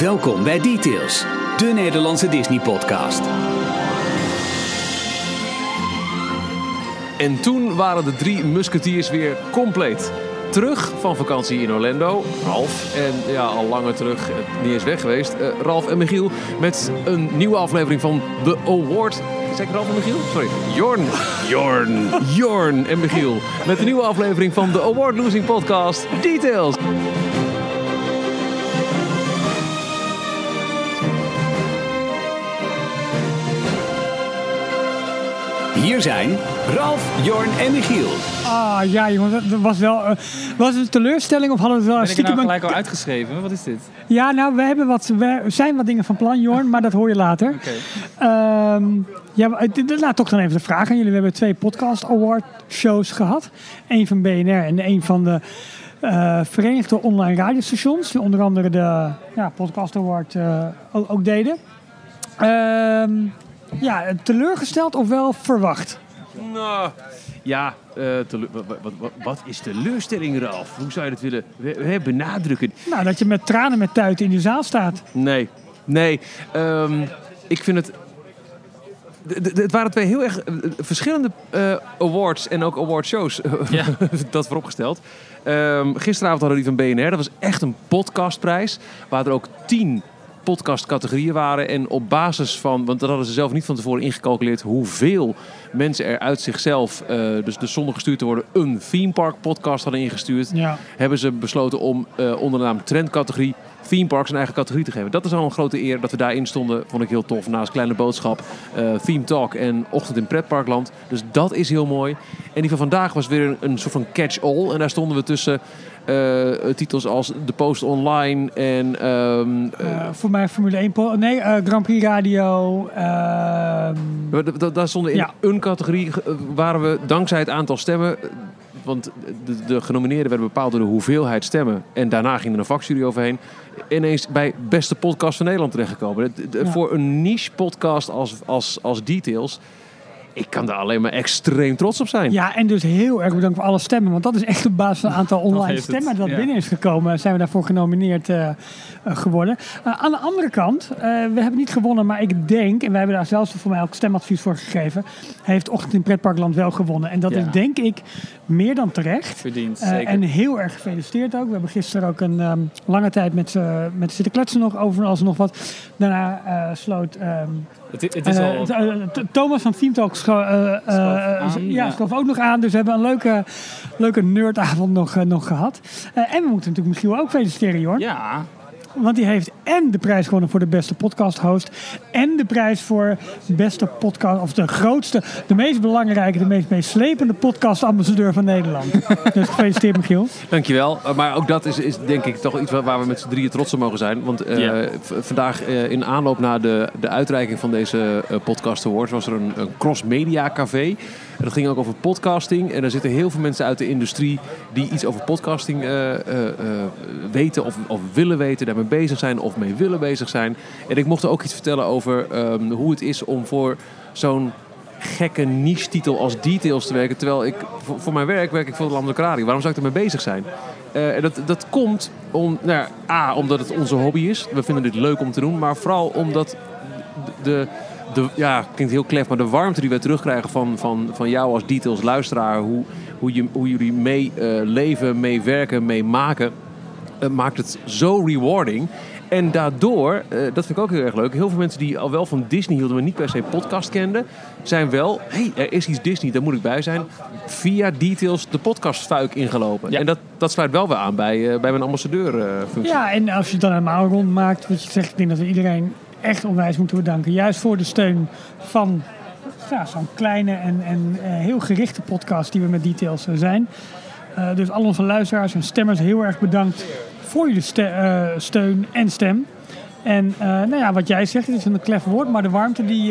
Welkom bij Details, de Nederlandse Disney-podcast. En toen waren de drie musketiers weer compleet. Terug van vakantie in Orlando. Ralf. En ja, al langer terug, eh, niet eens weg geweest. eh, Ralf en Michiel met een nieuwe aflevering van The Award. Zeg ik Ralf en Michiel? Sorry. Jorn. Jorn. Jorn en Michiel. Met een nieuwe aflevering van de Award Losing Podcast Details. Hier zijn Ralf, Jorn en Michiel. Ah ja, jongen, dat was wel. eh, was het een teleurstelling of hadden we wel Ben ik er nou stiekem gelijk een- al uitgeschreven? Wat is dit? Ja, nou, we, hebben wat, we zijn wat dingen van plan, Jorn, maar dat hoor je later. Oké. Ehm, ja, laat toch dan even de vraag aan jullie. We hebben twee podcast award shows gehad. Eén van BNR en één van de eh, Verenigde Online Radiostations. Die onder andere de ja, podcast award eh, ook, ook deden. Ehm, ja, teleurgesteld of wel verwacht? Nou, ja, eh, tele- wat, wat, wat, wat is teleurstelling, Ralf? Hoe zou je dat willen we- we benadrukken? Nou, dat je met tranen met tuiten in de zaal staat. Nee, nee. ehm, ik vind het. Het waren twee heel erg eh, verschillende eh, awards en ook awardshows. Ja. dat vooropgesteld. Ehm gisteravond hadden we die van BNR. Dat was echt een podcastprijs. Waar er ook tien podcastcategorieën waren. En op basis van, want dat hadden ze zelf niet van tevoren ingecalculeerd, hoeveel mensen er uit zichzelf, eh, dus, dus zonder gestuurd te worden, een theme park podcast hadden ingestuurd Ja. hebben ze besloten om eh, onder de naam trendcategorie theme parks een eigen categorie te geven. Dat is al een grote eer dat we daarin stonden. Vond ik heel tof. Naast Kleine Boodschap, eh, Theme Talk en Ochtend in Pretparkland. Dus dat is heel mooi. En die van vandaag was weer een, een soort van catch-all. En daar stonden we tussen eh, titels als The Post Online en... ehm, eh, voor mij Formule 1. po- Nee, Grand Prix Radio. ehm, Da- da- Daar stonden in Ja. een categorie waren we dankzij het aantal stemmen. Want de, de genomineerden werden bepaald door de hoeveelheid stemmen. En daarna ging er een vakjury overheen. Ineens bij beste podcast van Nederland terechtgekomen. Ja. Voor een niche podcast als, als, als Details. Ik kan daar alleen maar extreem trots op zijn. ja, en dus heel erg bedankt voor alle stemmen. Want dat is echt op basis van het aantal online het, stemmen dat ja. binnen is gekomen. Zijn we daarvoor genomineerd eh, eh, geworden. Eh, aan de andere kant, eh, we hebben niet gewonnen. Maar ik denk, en wij hebben daar zelfs voor mij ook stemadvies voor gegeven. Heeft Ochtend in Pretparkland wel gewonnen. En dat Ja. is denk ik meer dan terecht. Verdiend, zeker. en heel erg gefeliciteerd ook. We hebben gisteren ook een ehm, lange tijd met, ze met zitten kletsen nog over alles en nog wat. Daarna eh, sloot ehm, het, het is eh, al... t- eh, t- Thomas van Team Talk eh, eh, aan, ja, ja. schoof ook nog aan. Dus we hebben een leuke, leuke nerdavond nog, eh, nog gehad. Eh, en we moeten natuurlijk Michiel ook feliciteren, hoor. Ja, Want die heeft en de prijs gewonnen voor de beste podcast host. En de prijs voor beste podcast, of de grootste, de meest belangrijke, de meest meeslepende podcast ambassadeur van Nederland. dus gefeliciteerd, Michiel. Dankjewel. Uh, Maar ook dat is, is denk ik toch iets waar- we met z'n drieën trots op mogen zijn. Want eh, vandaag eh, in aanloop naar de, de uitreiking van deze eh, podcast awards was er een, een cross-media café. En dat ging ook over podcasting. En er zitten heel veel mensen uit de industrie die iets over podcasting eh, eh, eh, weten of, of willen weten, daarmee bezig zijn of mee willen bezig zijn. En ik mocht er ook iets vertellen over ehm, hoe het is om voor zo'n gekke niche-titel als Details te werken. Terwijl ik voor, mijn werk werk ik voor de Landelijke Radio. Waarom zou ik ermee bezig zijn? En dat, dat komt om, nou, ja, A, omdat het onze hobby is. We vinden dit leuk om te doen. Maar vooral omdat de ja, klinkt heel klef, maar de warmte die wij terugkrijgen van, van, van jou als Details luisteraar. Hoe, hoe, je, hoe jullie mee eh, leven, mee werken, mee maken. eh, maakt het zo rewarding. En daardoor, eh, dat vind ik ook heel erg leuk, heel veel mensen die al wel van Disney hielden, maar niet per se podcast kenden, zijn wel, hé, hey, er is iets Disney, daar moet ik bij zijn, via Details de podcastfuik ingelopen. Ja. En dat, dat sluit wel weer aan bij, bij mijn ambassadeurfunctie. Ja, en als je het dan helemaal rondmaakt, wat je zegt, ik denk dat we iedereen echt onwijs moeten bedanken. Juist voor de steun van ja, zo'n kleine en, en eh, heel gerichte podcast die we met Details eh, zijn. Eh, dus al onze luisteraars en stemmers heel erg bedankt voor jullie ste- steun en stem. En nou ja, wat jij zegt, het is een klef woord, maar de warmte die,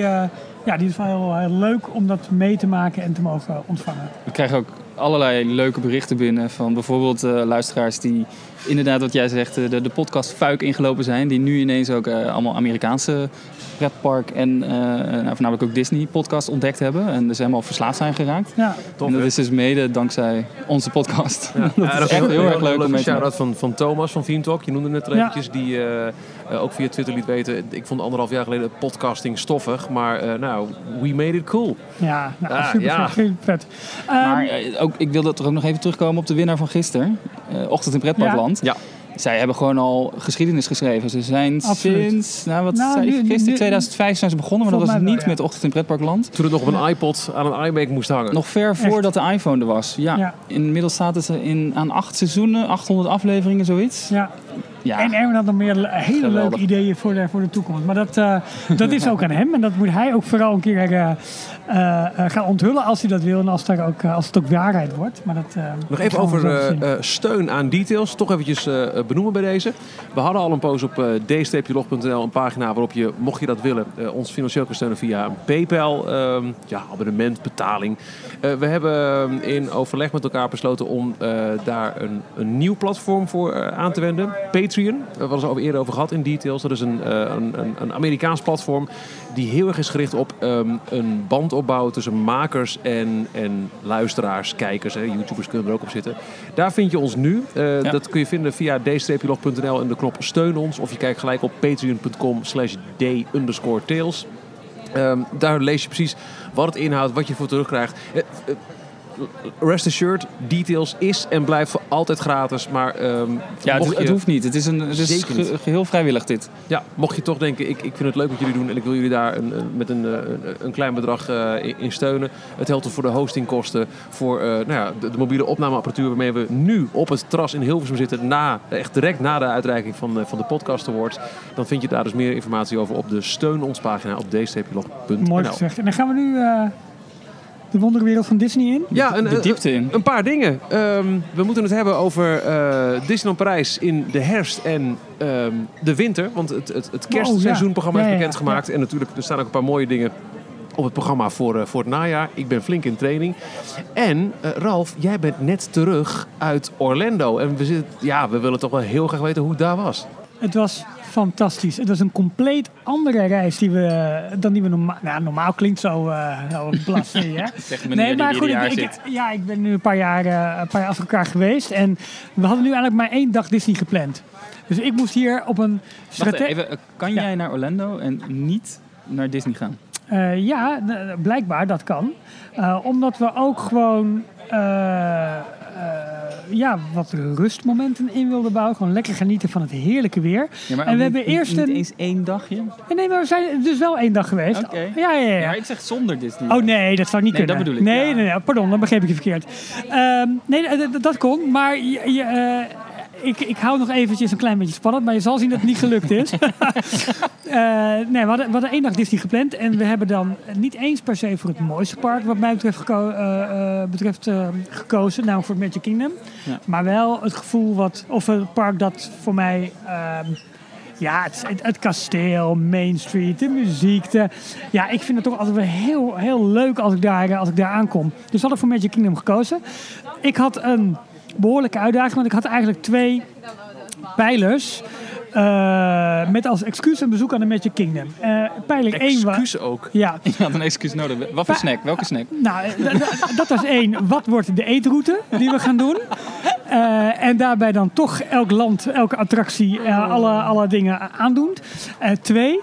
ja, die is wel heel, heel leuk om dat mee te maken en te mogen ontvangen. we krijgen ook allerlei leuke berichten binnen van bijvoorbeeld eh, luisteraars die inderdaad wat jij zegt, eh, de, de podcast fuik ingelopen zijn. Die nu ineens ook eh, allemaal Amerikaanse pretpark en eh, nou, voornamelijk ook Disney podcast ontdekt hebben. En dus helemaal verslaafd zijn geraakt. Ja. Tof, en dat is dus mede dankzij onze podcast. Ja, dat is echt heel erg leuk om mee te maken. shout-out van, van Thomas van Theme Talk. Je noemde net er Ja. eventjes. Die eh, ook via Twitter liet weten. Ik vond anderhalf jaar geleden podcasting stoffig. Maar eh, nou, we made it cool. Ja, nou, Ah, super ja. vet. super vet. Ehm, Maar eh, ook, ik wilde toch ook nog even terugkomen op de winnaar van gisteren. eh, Ochtend in Pretparkland. Ja. Zij hebben gewoon al geschiedenis geschreven. Ze zijn Absoluut. sinds, nou wat Nou, zei ik gisteren, nu- 2005 zijn ze begonnen. Maar dat was niet wel, ja. met Ochtend in Pretparkland. Toen het nog op een iPod aan een iMac moest hangen. Nog ver voordat de iPhone er was. Ja. Ja. Inmiddels zaten ze in, aan acht seizoenen, 800 afleveringen, zoiets. ja. Ja. En Erwin had nog meer le- hele Geweldig. leuke ideeën voor de, voor de toekomst. Maar dat, eh, dat is ook aan hem. En dat moet hij ook vooral een keer eh, gaan onthullen als hij dat wil. En als, daar ook, als het ook waarheid wordt. Maar dat, Nog even over steun aan details. Toch eventjes benoemen bij deze. We hadden al een post op d-log.nl, een pagina waarop je, mocht je dat willen, ons financieel kan steunen via een PayPal, ehm, ja, abonnement, betaling. We hebben in overleg met elkaar besloten om daar een, een nieuw platform voor aan te wenden. Patreon, hadden we het al eerder over gehad in details. Dat is een, eh, een, een, een Amerikaans platform die heel erg is gericht op ehm, een band opbouwen tussen makers en, en luisteraars, kijkers. Hè. YouTubers kunnen er ook op zitten. Daar vind je ons nu. Eh, Ja. Dat kun je vinden via d-log.nl en de knop steun ons. Of je kijkt gelijk op patreon.com slash d-tails. Ehm, daar lees je precies wat het inhoudt, wat je ervoor terugkrijgt. Eh, eh, Rest assured, details is en blijft voor altijd gratis. Maar ehm, Ja, het, hoeft niet. Het is, een, het is ge- geheel vrijwillig dit. ja, mocht je toch denken, ik, ik vind het leuk wat jullie doen en ik wil jullie daar een, een- met een, eh, een, een klein bedrag eh, in, steunen. Het helpt er voor de hostingkosten, voor eh, nou ja, de, de mobiele opnameapparatuur waarmee we nu op het terras in Hilversum zitten, na, echt direct na de uitreiking van, van de Podcast Awards. Dan vind je daar dus meer informatie over op de steun ons pagina op dstplog.nl. Mooi gezegd. En dan gaan we nu eh, de wonderwereld van Disney in. Ja, een, De diepte in. Een paar dingen. Ehm, we moeten het hebben over eh, Disneyland Parijs in de herfst en ehm, de winter. Want het, het, het kerstseizoenprogramma Oh, Ja, is ja, ja, bekendgemaakt. En natuurlijk, er staan ook een paar mooie dingen op het programma voor, eh, voor het najaar. Ik ben flink in training. En eh, Ralf, jij bent net terug uit Orlando. En we, zitten, ja, we willen toch wel heel graag weten hoe het daar was. Het was fantastisch. Het was een compleet andere reis die we, dan die we normaal... Nou, normaal klinkt zo, eh zo blasé, hè? Die ieder jaar ik, ja, ik ben nu een paar, jaar, eh, een paar jaar achter elkaar geweest. En we hadden nu eigenlijk maar één dag Disney gepland. Dus ik moest hier op een... Wacht even, eh, kan Ja. jij naar Orlando en niet naar Disney gaan? Ja, blijkbaar, dat kan. Omdat we ook gewoon ja, wat rustmomenten in wilden bouwen. Gewoon lekker genieten van het heerlijke weer. Ja, maar En we niet- hebben niet- eerst niet een- eens één dagje? Nee, maar we zijn dus wel één dag geweest. Oké. Ja, ja, ja. Ja, ik zeg zonder Disney. Oh nee, dat zou niet Nee, kunnen. dat bedoel ik, Nee, ja. nee, nee, pardon, dan begreep ik je verkeerd. Ehm, nee, dat kon, maar je, je, eh, ik, ik hou nog eventjes een klein beetje spannend, maar je zal zien dat het niet gelukt is. Eh, nee, we hadden, we hadden één dag Disney gepland en we hebben dan niet eens per se voor het mooiste park, wat mij betreft, geko- eh, eh, betreft gekozen, namelijk voor het Magic Kingdom. Ja. Maar wel het gevoel wat, of het park dat voor mij. ehm, ja, het, het, het kasteel, Main Street, de muziek. De, ja, ik vind het toch altijd wel heel, heel leuk als ik, daar, als ik daar aankom. Dus we hadden voor Magic Kingdom gekozen. Ik had een behoorlijke uitdaging, want ik had eigenlijk twee pijlers. eh, met als excuus een bezoek aan de Magic Kingdom. Eh pijler 1 was... Excuus ook. Ja, Je had een excuus nodig. Wat voor snack? Welke snack? nou, eh, dat was één. Wat wordt de eetroute die we gaan doen? En daarbij dan toch elk land, elke attractie, alle, alle dingen aandoen. Twee,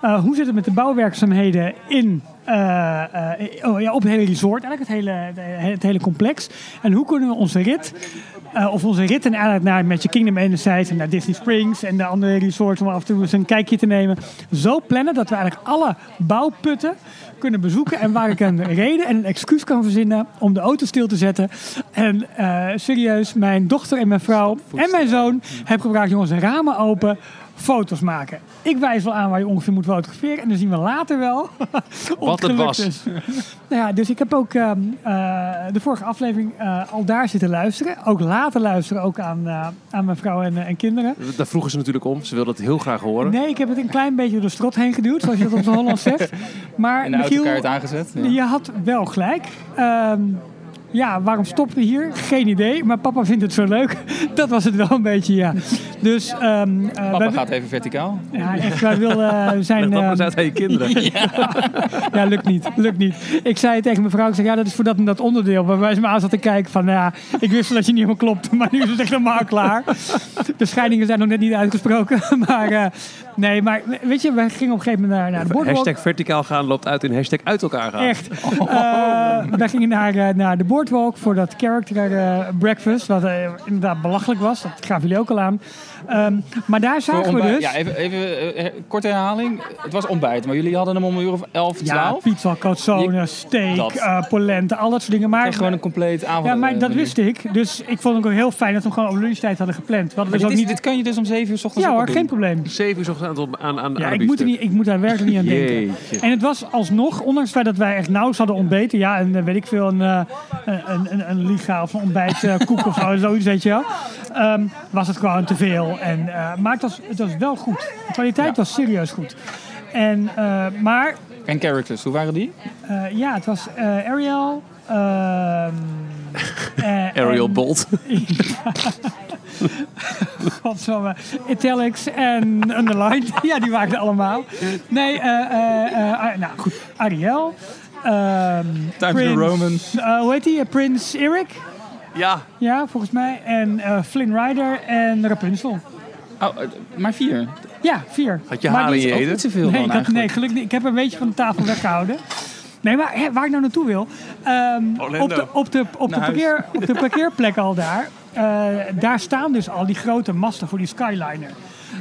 hoe zit het met de bouwwerkzaamheden in, oh, ja, op het hele resort, eigenlijk het hele, het hele complex. En hoe kunnen we onze rit, eh, of onze ritten eigenlijk naar Magic Kingdom enerzijds en naar Disney Springs en de andere resorts om af en toe eens een kijkje te nemen, zo plannen dat we eigenlijk alle bouwputten kunnen bezoeken en waar ik een reden en een excuus kan verzinnen om de auto stil te zetten. En eh, serieus, mijn dochter en mijn vrouw en mijn zoon hebben gevraagd, jongens, ramen open, foto's maken. Ik wijs wel aan waar je ongeveer moet fotograferen en dan zien we later wel Wat het was. is. nou ja, dus ik heb ook ehm, eh, de vorige aflevering eh, al daar zitten luisteren. Ook later luisteren, ook aan, aan mijn vrouw en, en kinderen. Daar vroegen ze natuurlijk om. Ze wilden het heel graag horen. Nee, ik heb het een klein beetje door de strot heen geduwd, zoals je dat op z'n Hollands zegt. Maar de Michiel, aangezet? Ja. je had wel gelijk. Ehm, ja, waarom stoppen we hier? Geen idee, maar papa vindt het zo leuk. Dat was het wel een beetje, ja. Dus, ehm, eh, Papa wij- gaat even verticaal. Ja, echt, wij willen we zijn... Maar eens ehm, uit aan je kinderen. ja, lukt niet, lukt niet. Ik zei tegen mijn vrouw, ik zeg, ja, dat is voor dat en dat onderdeel. Waarbij ze me aan zat te kijken van, nou ja, ik wist wel dat je niet helemaal klopt, maar nu is het echt helemaal klaar. De scheidingen zijn nog net niet uitgesproken, maar eh, nee, maar weet je, we gingen op een gegeven moment naar, naar de boardwalk. Hashtag verticaal gaan loopt uit in hashtag uit elkaar gaan. Echt. Wij gingen naar, eh, naar de boardwalk voor dat character eh, breakfast, wat inderdaad belachelijk was. Dat gaven jullie ook al aan. Ehm, maar daar zagen we dus... Ja, even, even eh, korte herhaling. Het was ontbijt, maar jullie hadden hem om een uur of 11, Ja, 12. pizza, calzone, steak, eh, polenta, al dat soort dingen. Maar, gewoon een compleet avond. ja, maar eh, dat wist ik. Dus ik vond het ook heel fijn dat we hem gewoon op lunchtijd hadden gepland. We hadden dus dit, ook is, niet... dit kan je dus om 7 uur s ochtends Ja hoor, geen doen. probleem. Zeven uur ochtends aan, aan, aan Ja, ik moet, er niet, ik moet daar werkelijk niet aan denken. Jeetje. En het was alsnog, ondanks het feit dat wij echt nauwelijks hadden ontbeten. Ja, en eh, weet ik veel, een, eh, een, een, een liga of een ontbijtkoek of zo, zoiets, weet je wel. ehm, was het gewoon te veel. En, eh, maar het was, het was wel goed. De kwaliteit was serieus goed. En, eh, maar En characters, hoe waren die? eh, ja, het was Ariel. ehm, eh, Ariel en- Bolt. Godsamme. Italics en underlined. ja, die waren allemaal. Nee, nou goed. Ariel. ehm Times New Roman. hoe heet die? Prins Eric. Ja. Ja, volgens mij. En eh, Flynn Rider en Rapunzel. Oh, eh, maar vier. Ja, vier. Had je Maar haar in je eten? Niet zoveel Nee, had, nee, gelukkig niet. Ik heb een beetje van de tafel weggehouden. Nee, maar hè, waar ik nou naartoe wil. ehm, op, de, op, de, op, de parkeer, op de parkeerplek al daar. eh, daar staan dus al die grote masten voor die Skyliner.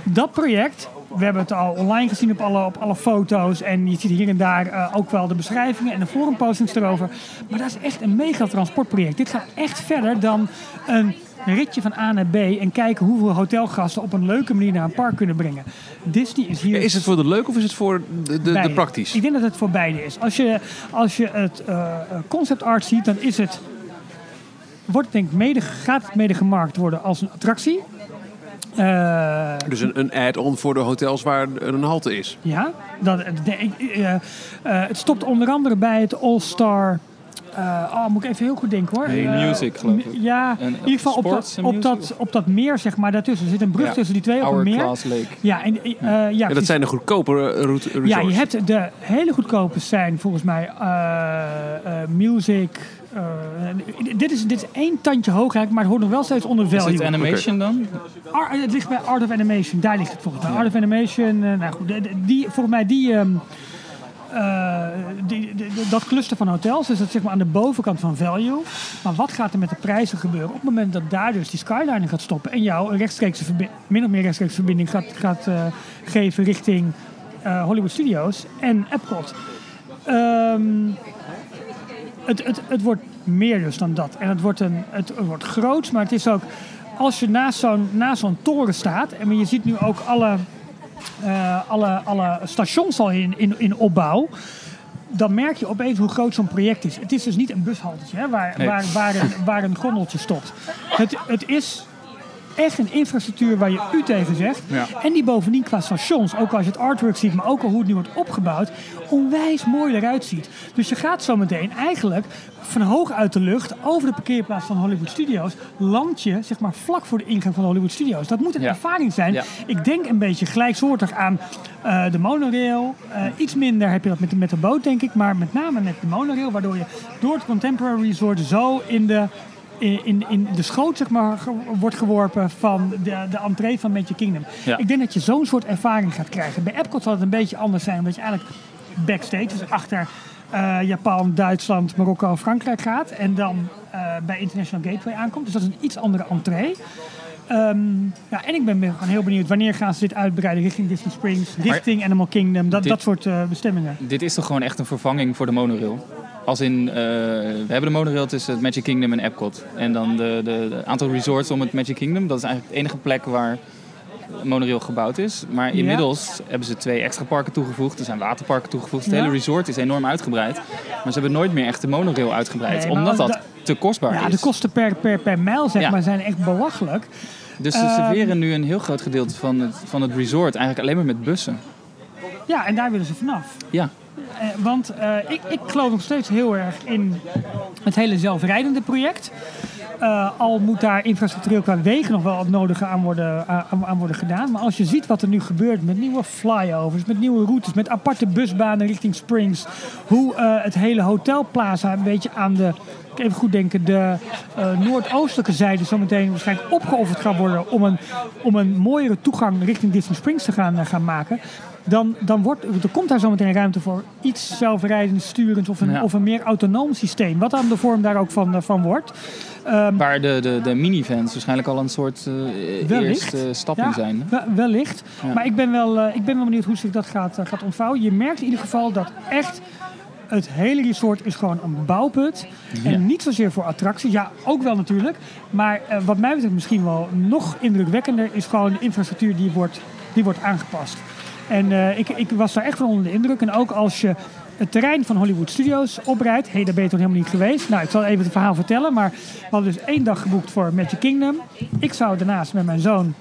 Dat project, we hebben het al online gezien op alle, op alle foto's. En je ziet hier en daar eh, ook wel de beschrijvingen en de forumpostings erover. Maar dat is echt een mega transportproject. Dit gaat echt verder dan een ritje van A naar B. En kijken hoeveel hotelgasten op een leuke manier naar een park kunnen brengen. Disney is hier Is het voor de leuk of is het voor de, de, de praktisch? Ik denk dat het voor beide is. Als je, als je het eh, concept art ziet, dan is het, wordt denk ik mede, gaat het mede gemarkt worden als een attractie. Eh, Dus een, een add-on voor de hotels waar een halte is. ja, dat, de- eh, eh, het stopt onder andere bij het All-Star. eh, oh, moet ik even heel goed denken hoor. Music, geloof ik. Ja, En, in ieder geval op dat, op, dat, op dat meer, zeg maar, daartussen. Er zit een brug Ja. tussen die twee op een meer. Lake. Ja, en, eh, ja, Ja, dat zijn de goedkope route resorts. Ja, je hebt de hele goedkope zijn volgens mij eh, eh, music. Eh, dit, is, dit is één tandje hoog eigenlijk, maar het hoort nog wel steeds onder Is het value. animation dan? Ar- het ligt bij Art of Animation, daar ligt het volgens mij. Art of Animation, eh, nou goed, die, volgens mij die, ehm, eh, die, dat cluster van hotels, dus dat zeg maar aan de bovenkant van value. Maar wat gaat er met de prijzen gebeuren op het moment dat daar dus die Skyliner gaat stoppen en jou een rechtstreekse min of meer rechtstreekse verbinding gaat, gaat geven richting Hollywood Studios en Epcot. Ehm, het, het, het wordt meer dus dan dat. En het wordt, een, het, het wordt groot, maar het is ook... Als je naast zo'n, naast zo'n toren staat... en je ziet nu ook alle, eh, alle, alle stations al in, in, in opbouw... dan merk je opeens hoe groot zo'n project is. Het is dus niet een bushaltetje hè, waar, Nee. waar, waar, een, waar een gondeltje stopt. Het, het is echt een infrastructuur waar je u tegen zegt. Ja. En die bovendien qua stations, ook als je het artwork ziet, maar ook al hoe het nu wordt opgebouwd, onwijs mooi eruit ziet. Dus je gaat zo meteen eigenlijk van hoog uit de lucht over de parkeerplaats van Hollywood Studios, land je zeg maar vlak voor de ingang van Hollywood Studios. Dat moet een Ja. ervaring zijn. Ja. Ik denk een beetje gelijksoortig aan eh, de monorail. Eh, iets minder heb je dat met de, met de boot, denk ik, maar met name met de monorail, waardoor je door het Contemporary Resort zo in de in, in, de schoot zeg maar, ge- wordt geworpen van de, de entree van Magic Kingdom. Ja. Ik denk dat je zo'n soort ervaring gaat krijgen. Bij Epcot zal het een beetje anders zijn, omdat je eigenlijk backstage, dus achter eh, Japan, Duitsland, Marokko, Frankrijk gaat. En dan eh, bij International Gateway aankomt. Dus dat is een iets andere entree. Ehm, ja, en ik ben gewoon heel benieuwd wanneer gaan ze dit uitbreiden richting Disney Springs, richting Animal Kingdom, dat, dit- dat soort eh, bestemmingen. Dit is toch gewoon echt een vervanging voor de monorail? Als in, eh, we hebben de monorail tussen het Magic Kingdom en Epcot. En dan de, de, de aantal resorts om het Magic Kingdom. Dat is eigenlijk de enige plek waar monorail gebouwd is. Maar Ja. inmiddels hebben ze twee extra parken toegevoegd. Er zijn waterparken toegevoegd. Het Ja. hele resort is enorm uitgebreid. Maar ze hebben nooit meer echt de monorail uitgebreid. Nee, omdat dat te kostbaar Ja, is. de kosten per, per, per mijl zeg Ja. maar, zijn echt belachelijk. Dus ze Ehm, serveren nu een heel groot gedeelte van het, van het resort eigenlijk alleen maar met bussen. Ja, en daar willen ze vanaf. Ja, eh, want eh, ik, ik geloof nog steeds heel erg in het hele zelfrijdende project. Eh, al moet daar infrastructureel qua wegen nog wel het nodige aan worden, aan, aan worden gedaan. Maar als je ziet wat er nu gebeurt met nieuwe flyovers, met nieuwe routes, met aparte busbanen richting Springs. Hoe eh, het hele hotelplaza een beetje aan de, even goed denken, de eh, noordoostelijke zijde zometeen waarschijnlijk opgeofferd gaat worden om een, om een mooiere toegang richting Disney Springs te gaan, eh, gaan maken. Dan, dan wordt, er komt daar zometeen ruimte voor iets zelfrijdend, sturend of een, Ja. of een meer autonoom systeem. Wat dan de vorm daar ook van, eh, van wordt. Waar de, de, de minivans waarschijnlijk al een soort eh, Wellicht. eerste stap Ja, in zijn. hè? wellicht. Ja. Maar ik ben, wel, eh, ik ben wel benieuwd hoe zich dat gaat, eh, gaat ontvouwen. Je merkt in ieder geval dat echt het hele resort is gewoon een bouwput. En niet zozeer voor attracties. Ja, ook wel natuurlijk. Maar eh, wat mij betreft misschien wel nog indrukwekkender... is gewoon de infrastructuur die wordt, die wordt aangepast. En eh, ik, ik was daar echt van onder de indruk. En ook als je het terrein van Hollywood Studios oprijdt... hé, hey, daar ben je toch helemaal niet geweest? Nou, ik zal even het verhaal vertellen. Maar we hadden dus één dag geboekt voor Magic Kingdom. Ik zou daarnaast met mijn zoon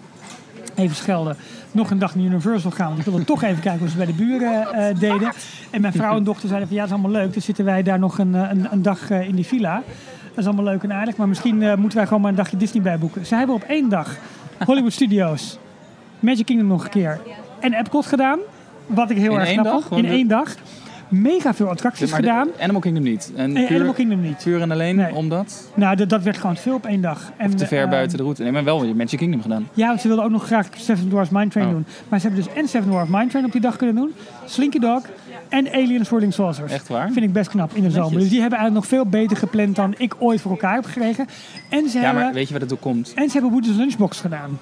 even schelden, nog een dag naar Universal gaan. Want ik wilde toch even kijken hoe ze bij de buren eh, deden. En mijn vrouw en dochter zeiden van ja, dat is allemaal leuk. Dan zitten wij daar nog een, eh, een, een dag in die villa. Dat is allemaal leuk en aardig. Maar misschien moeten wij gewoon maar een dagje Disney bijboeken. Zij hebben op één dag Hollywood Studios, Magic Kingdom nog een keer en Epcot gedaan. Wat ik heel In erg knap dag? In één dag. Mega veel attracties Maar de gedaan. Animal Kingdom niet. En Nee, puur, Animal Kingdom niet. puur en alleen Nee. omdat? Nou, dat, dat werd gewoon veel op één dag. En, Of te ver eh, buiten de route. Nee, maar wel je Magic Kingdom gedaan. Ja, ze wilden ook nog graag Seven Dwarfs Mine Train Oh. doen. Maar ze hebben dus en Seven Dwarfs Mine Train op die dag kunnen doen. Slinky Dog en Alien Swirling Saucers. Echt waar? Vind ik best knap in de zomer. Dus die hebben eigenlijk nog veel beter gepland dan ik ooit voor elkaar heb gekregen. En ze, Ja, hebben, maar weet je wat het ook komt? en ze hebben Woody's Lunchbox gedaan.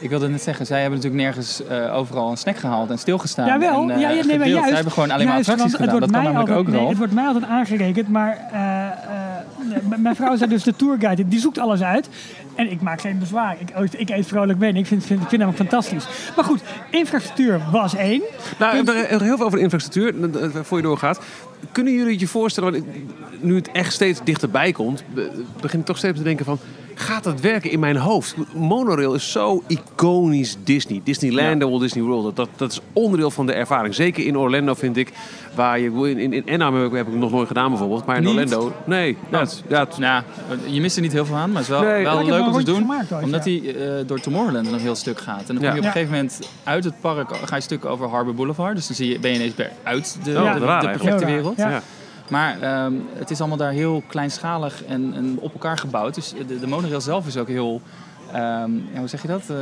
Ik wilde net zeggen, zij hebben natuurlijk nergens eh, overal een snack gehaald en stilgestaan. Jawel, en, eh, ja, ja, nee, maar juist. Zij hebben gewoon alleen maar juist, attracties want het gedaan. Dat wordt kan mij namelijk altijd, ook nee, wel. Het wordt mij altijd aangerekend, maar eh, eh, m- mijn vrouw zei dus de tourguide, die zoekt alles uit. En ik maak geen bezwaar. Ik, ik eet vrolijk mee. en Ik vind, vind, ik vind hem fantastisch. Maar goed, infrastructuur was één. Nou, we hebben er heel veel over de infrastructuur, eh, eh, voor je doorgaat. Kunnen jullie je voorstellen, want nu het echt steeds dichterbij komt, be- begin ik toch steeds te denken van, gaat dat werken in mijn hoofd? Monorail is zo iconisch Disney. Disneyland en Walt Disney World, dat- dat, dat is onderdeel van de ervaring. Zeker in Orlando vind ik, waar je, in, in, in Anaheim heb ik, heb ik het nog nooit gedaan bijvoorbeeld, maar in Niet? Orlando, nee. Ja, het- ja, het- Nou, je mist er niet heel veel aan, maar het is wel, Nee, wel leuk om te doen. ooit, omdat ja. hij eh, door Tomorrowland een heel stuk gaat. En dan kom Ja. je op een gegeven moment uit het park, ga je stukken over Harbor Boulevard. Dus dan zie je, ben je ineens uit de, Oh, de, de perfecte wereld. Maar ehm, het is allemaal daar heel kleinschalig en, en op elkaar gebouwd. Dus de, de monorail zelf is ook heel... ehm, ja, hoe zeg je dat? Eh,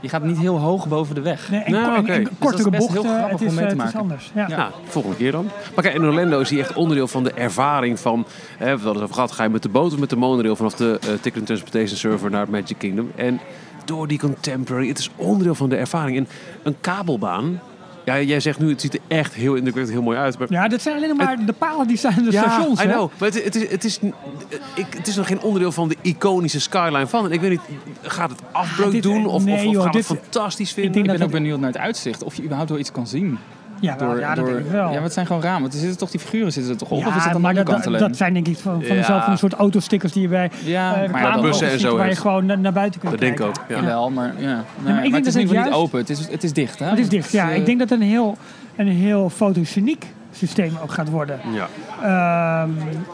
je gaat niet heel hoog boven de weg. Nee, en, Nou, en- en Dus dat kortere heel bochten. grappig Het is, om mee te eh, het is maken. anders. Ja. Ja. Nou, volgende keer dan. Maar kijk, in Orlando is hij echt onderdeel van de ervaring van... Hè, we hadden het over gehad, ga je met de boot of met de monorail... vanaf de eh, Ticket and Transportation Server naar het Magic Kingdom. En door die contemporary, het is onderdeel van de ervaring. En een kabelbaan... Ja, jij zegt nu, het ziet er echt heel indrukwekkend, heel mooi uit. Maar Ja, dat zijn alleen maar de palen die zijn de ja, stations. I hè? know. Maar het, het, is, het, is, ik, het is nog geen onderdeel van de iconische skyline van. En ik weet niet, gaat het afbreuk Ah, dit- doen? Of, nee, of, of joh, gaat dit- het fantastisch vinden? denk Ik dat ben ook benieuwd naar het uitzicht. Of je überhaupt wel iets kan zien. Ja, wel, ja, dat denk ik wel. ja, maar het zijn gewoon ramen. Want er zitten toch die figuren zitten er toch op? of is dat aan de maar dat, kant dat, dat zijn denk ik van, van Ja. dezelfde van een soort autostickers die je bij ja, eh maar dat bussen en zo waar je gewoon naar, naar buiten kunt Dat denk ik kijken. ook. Ja. Jawel, maar, ja. Nee, ik maar, denk het dat is in ieder geval het niet open. Het is, het is dicht, hè? Het is dicht, ja. Dus, eh, Ik denk dat het een heel, een heel fotogeniek systeem ook gaat worden. Ja. Ehm,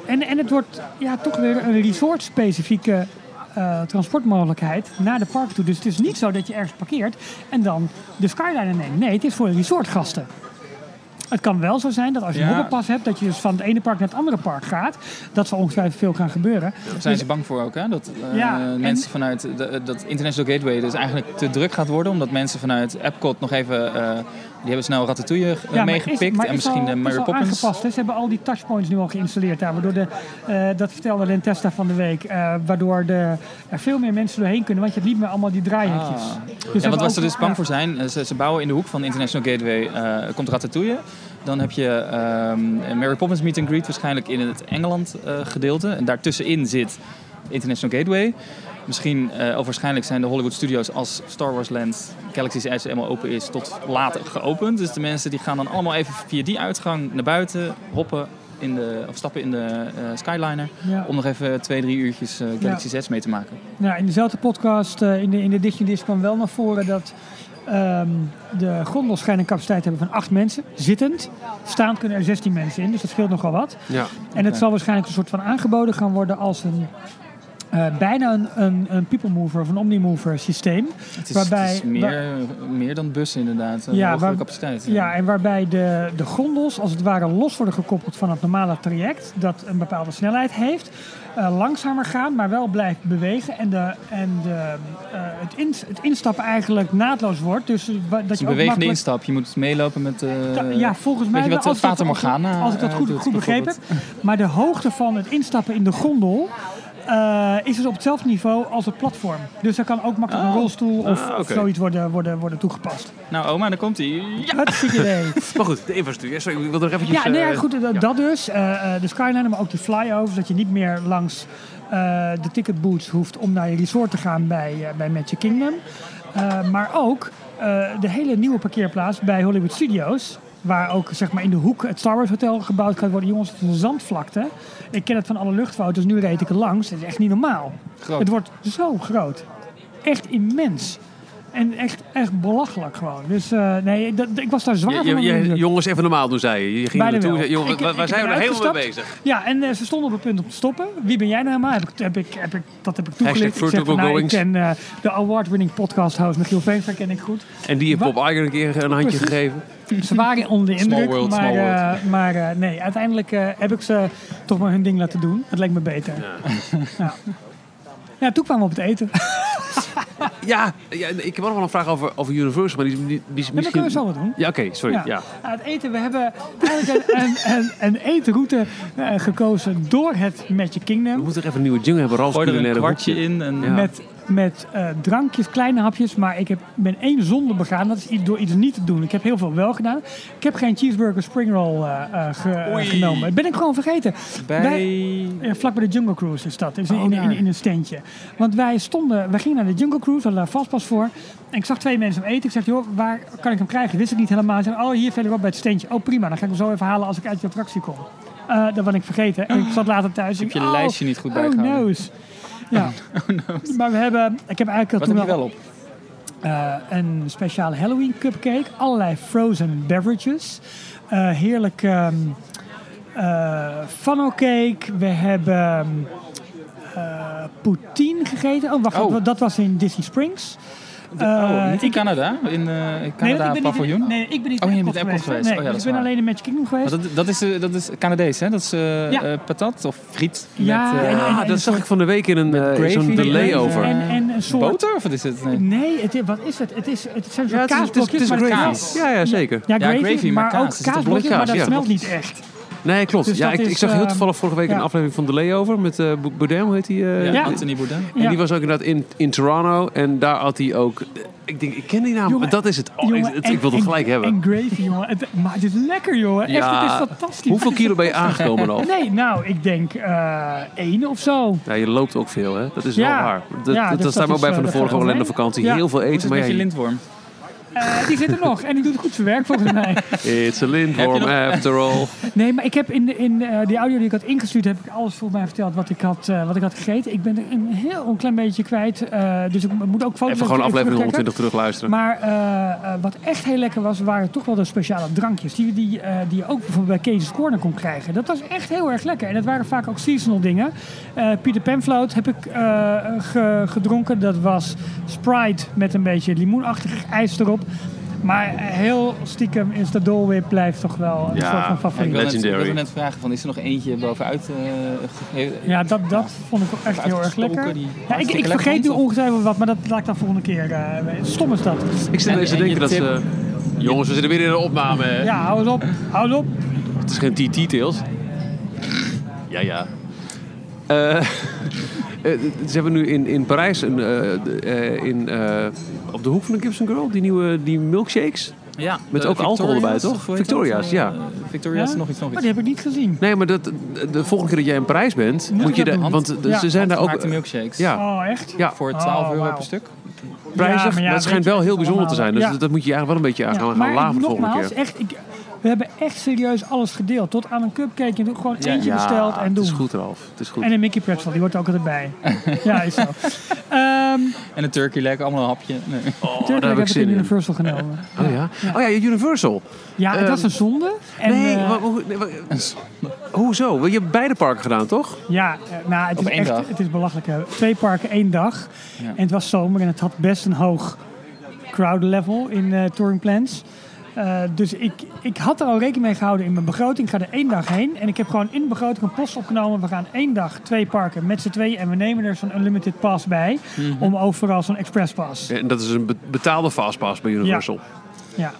en, en het wordt ja, toch weer een resort-specifieke eh, transportmogelijkheid naar de park toe. Dus het is niet zo dat je ergens parkeert en dan de Skyliner neemt. Nee, het is voor resortgasten. Het kan wel zo zijn dat als je een Ja. hebt, dat je dus van het ene park naar het andere park gaat. Dat zal ongetwijfeld veel gaan gebeuren. Daar zijn ze bang voor ook, hè? Dat eh, Ja, mensen vanuit de, dat International Gateway dus eigenlijk te druk gaat worden. Omdat mensen vanuit Epcot nog even... eh, die hebben snel Ratatouille eh, maar meegepikt. is- en is misschien al- Mary Poppins. aangepast. Hè? Ze hebben al die touchpoints nu al geïnstalleerd daar. Waardoor de, eh, dat vertelde Len Testa van de week. eh, waardoor de, er veel meer mensen doorheen kunnen. Want je hebt niet meer allemaal die draaihekjes. Ah. Dus ja, want ze dus bang ja. voor zijn, ze, ze bouwen in de hoek van de International Gateway, eh, komt Ratatouille. Dan heb je ehm, een Mary Poppins meet and greet waarschijnlijk in het Engeland gedeelte. En daartussenin zit International Gateway. Misschien, eh, of waarschijnlijk zijn de Hollywood Studios als Star Wars Land, Galaxy's Edge helemaal open is, tot later geopend. Dus de mensen die gaan dan allemaal even via die uitgang naar buiten, hoppen in de, of stappen in de eh, Skyliner. Ja. Om nog even twee, drie uurtjes eh, Galaxy's Edge mee te maken. Ja, in dezelfde podcast, eh, in, de, in de Disney Disc kwam wel naar voren dat Ehm, de gondels schijnen een capaciteit te hebben van 8 mensen, zittend. Staand kunnen er 16 mensen in, dus dat scheelt nogal wat. Ja. En het zal waarschijnlijk een soort van aangeboden gaan worden als een... eh, bijna een, een, een people mover of een omnimover systeem. Het is, Waarbij- het is meer, meer dan bussen inderdaad. Een Ja, hogere waar- capaciteit. Ja, en waarbij de, de gondels als het ware los worden gekoppeld van het normale traject. Dat een bepaalde snelheid heeft. eh, langzamer gaan, maar wel blijft bewegen. En, de, en de, eh, het, in, het instappen eigenlijk naadloos wordt. Dus dat je een ook bewegende instap. Je moet meelopen met... Ta- ja, volgens mij wat als ik dat- Morgana Als ik dat goed, goed begrepen heb. Maar de hoogte van het instappen in de gondel eh, is dus op hetzelfde niveau als het platform. Dus daar kan ook makkelijk een Oh. rolstoel of, Ah, of zoiets worden, worden, worden toegepast. Nou oma, daar komt hij. Ja. Hartstikke idee. Maar goed, de infrastructuur. Sorry, ik wil er nog eventjes... Ja, nee, ja, eh, goed, dat, ja. dat dus. Eh, de Skyliner, maar ook de flyovers. Dat je niet meer langs de ticketbooths hoeft om naar je resort te gaan bij, bij Magic Kingdom. Maar ook de hele nieuwe parkeerplaats bij Hollywood Studios. Waar ook zeg maar, in de hoek het Star Wars Hotel gebouwd gaat worden. Jongens, het is een zandvlakte. Ik ken het van alle luchtfoto's. Nu reed ik er langs. Het is echt niet normaal. Groot. Het wordt zo groot. Echt immens. En echt, echt belachelijk gewoon. Dus eh, nee, dat, ik was daar zwaar Je- jongens, even normaal doen, zei je. Je ging er naartoe. Jongen, Ik- waar ik waar zijn we ben nou helemaal mee bezig? Ja, en eh, ze stonden op het punt om te stoppen. Wie ben jij nou helemaal? Heb ik, heb ik, heb ik, dat heb ik toegelicht. Ik zeg Vertical van, nou, ik ken eh, de award-winning podcast host Michiel Veenstra ken ik goed. En die heeft Bob Iger een keer een handje Precies. gegeven. Ze waren onder de Small indruk, world, maar, nee, uiteindelijk heb ik ze toch maar hun ding laten doen. Het leek me beter. Ja. Ja, toen kwamen we op het eten. Ja, ja, ik heb ook nog wel een vraag over, over Universal, maar die, is- die, die is misschien... kunnen we zo wat doen. Ja, oké, sorry. Ja. Ja. Nou, het eten, we hebben eigenlijk een, een, een, een eetroute eh, gekozen door het Magic We Kingdom. moeten er even een nieuwe jungle hebben. Ralf's Gooi er een culinaire kwartje in. En, Ja. Met, met eh, drankjes, kleine hapjes. Maar ik heb, ben één zonde begaan. Dat is iets, door iets niet te doen. Ik heb heel veel wel gedaan. Ik heb geen cheeseburger spring roll ge- eh, Oei. genomen. Dat ben ik gewoon vergeten. Bij... Vlak bij de Jungle Cruise is dat. Is Oh, in, in, daar. in een standje. Want wij stonden, wij gingen naar de Jungle Cruise, we hadden daar vastpas voor. En ik zag twee mensen eten. Ik zeg, joh, waar kan ik hem krijgen? Wist ik niet helemaal. Ze oh, hier verderop bij het standje. Oh, prima. Dan ga ik hem zo even halen als ik uit je attractie kom. Dat was ik vergeten. En ik zat later thuis. Heb Ik je oh, lijstje niet goed Oh, bijgehouden? no's. Ja. Maar we hebben, ik heb eigenlijk Wat toen heb je al wel op? eh, een speciale Halloween cupcake. Allerlei frozen beverages. Eh, heerlijk eh, funnel cake. We hebben poutine gegeten. Oh, wacht, Oh. dat was in Disney Springs. De- Eh, oh, niet in ik- Canada? In eh Nee, Canada ben paviljoen? Niet, nee, ik ben niet Oh, in je Epcot bent in Epcot geweest. geweest. Nee, Oh ja, dat ik ben alleen in Magic Kingdom geweest. Maar dat, dat, is, eh, dat is Canadees, hè? Dat is eh, Ja. eh, patat of friet Ja, met eh, en- en- Ah, dat zag ik van de week in een, eh, zo'n en, delay over. En, en een soort... boter? Of wat is het? Nee. Nee, het, wat is het? Het, is, het zijn Ja, soort het is, het is, het kaasblokjes. is kaas. Ja, ja, zeker. Ja, Ja, gravy, maar maar kaas. ook kaasblokjes, maar dat smelt niet echt. Nee, klopt. Dus ja, dat ik, is, ik zag heel eh, toevallig vorige week ja. een aflevering van Delay over met eh Boudin, hoe heet die? eh, Ja, Ja. Anthony Bourdain. En Ja. die was ook inderdaad in, in Toronto. En daar had hij ook... Ik denk, ik ken die naam. Jongen, maar dat is het. Oh, Jongen, ik, het- en- ik wil het en- gelijk hebben. En gravy, jongen. Het, maar het is lekker, jongen. Echt, Ja. het is fantastisch. Hoeveel is kilo ben je aangekomen al? Nee, nou, ik denk eh één of zo. Ja, je loopt ook veel, hè? Dat is Ja. wel waar. Dat, Ja, dat, dus staat dat me ook is, bij eh, van de dat vorige Orlando mee. vakantie. Ja. Heel veel Hoe is eten, het maar met je ja, lintworm? Eh, die zit er nog en die doet goed zijn werk volgens mij. it's a lindworm after all. Nee, maar ik heb in, de, in eh, die audio die ik had ingestuurd, heb ik alles volgens mij verteld wat ik had, eh, wat ik had gegeten. Ik ben er een heel klein beetje kwijt. eh, dus ik moet ook foto's Even gewoon aflevering terugkijken. 120 terugluisteren. Maar eh, eh, wat echt heel lekker was, waren toch wel de speciale drankjes. Die, die, eh, die je ook bijvoorbeeld bij Case's Corner kon krijgen. Dat was echt heel erg lekker. En dat waren vaak ook seasonal dingen. Eh Pieter Penfloat heb ik eh, ge- gedronken. Dat was Sprite met een beetje limoenachtig ijs erop. Maar heel stiekem is de Dole Whip blijft toch wel een Ja, soort van favoriet. wil net, ik wilde net vragen, van, is er nog eentje bovenuit? eh, ge- Ja, dat, dat vond ik ook echt heel erg lekker. Ja, ik, ik vergeet nu ongetwijfeld wat, maar dat laat ik dan volgende keer. eh, weten. Stom is dat. Ik zit En- ineens te denken dat ze... Jongens, we zitten weer in een opname. hè? Ja, hou eens op. Hou eens op. Het is geen TT-tails. Ja, ja. Eh, ze hebben nu in, in Parijs een, eh, de- eh, in, eh, op de hoek van de Gibson Girl die nieuwe die milkshakes. Ja, Met de ook alcohol erbij, toch? Victoria's, ja. Eh, Victoria's, Ja? nog iets, nog Maar iets. die heb ik niet gezien. Nee, maar dat, de volgende keer dat jij in Parijs bent, Moet je dat de, want Ja, ze zijn daar ook milkshakes. ja, Oh, echt? ja, Voor Oh, 12 euro per stuk. prijzig, Ja, maar ja, maar het schijnt wel heel het bijzonder te zijn. Dus dat moet je eigenlijk wel een beetje aan Ja, gaan, gaan maar laven de volgende nogmaals, keer. echt, ik, we hebben echt serieus alles gedeeld. Tot aan een cupcake. Je doet gewoon Ja. eentje Ja, besteld en het doen. is goed, Ralf. Het is goed. En een Mickey pretzel, die hoort er ook altijd bij. ja, is zo. Ehm, Ehm En een turkey leg, allemaal een hapje. Nee. Oh, Turkey daar heb ik in zin in. Universal genomen. Oh ja? Oh ja, Universal. Ja, het Ehm, was een zonde. En, nee, wa- hoe- nee, wa- hoezo? Want Je hebt beide parken gedaan, toch? Ja, eh, nou, het Op is één echt dag. het is belachelijk. hè. Twee parken, één dag. Ja. En het was zomer en het had best een hoog crowd level in eh touring plans. Eh, dus ik, ik had er al rekening mee gehouden in mijn begroting. Ik ga er één dag heen. En ik heb gewoon in de begroting een post opgenomen. We gaan één dag twee parken met z'n tweeën. En we nemen er zo'n unlimited pass bij. Mhm. Om overal zo'n express pass. En dat is een be- betaalde fastpass bij Universal. Ja.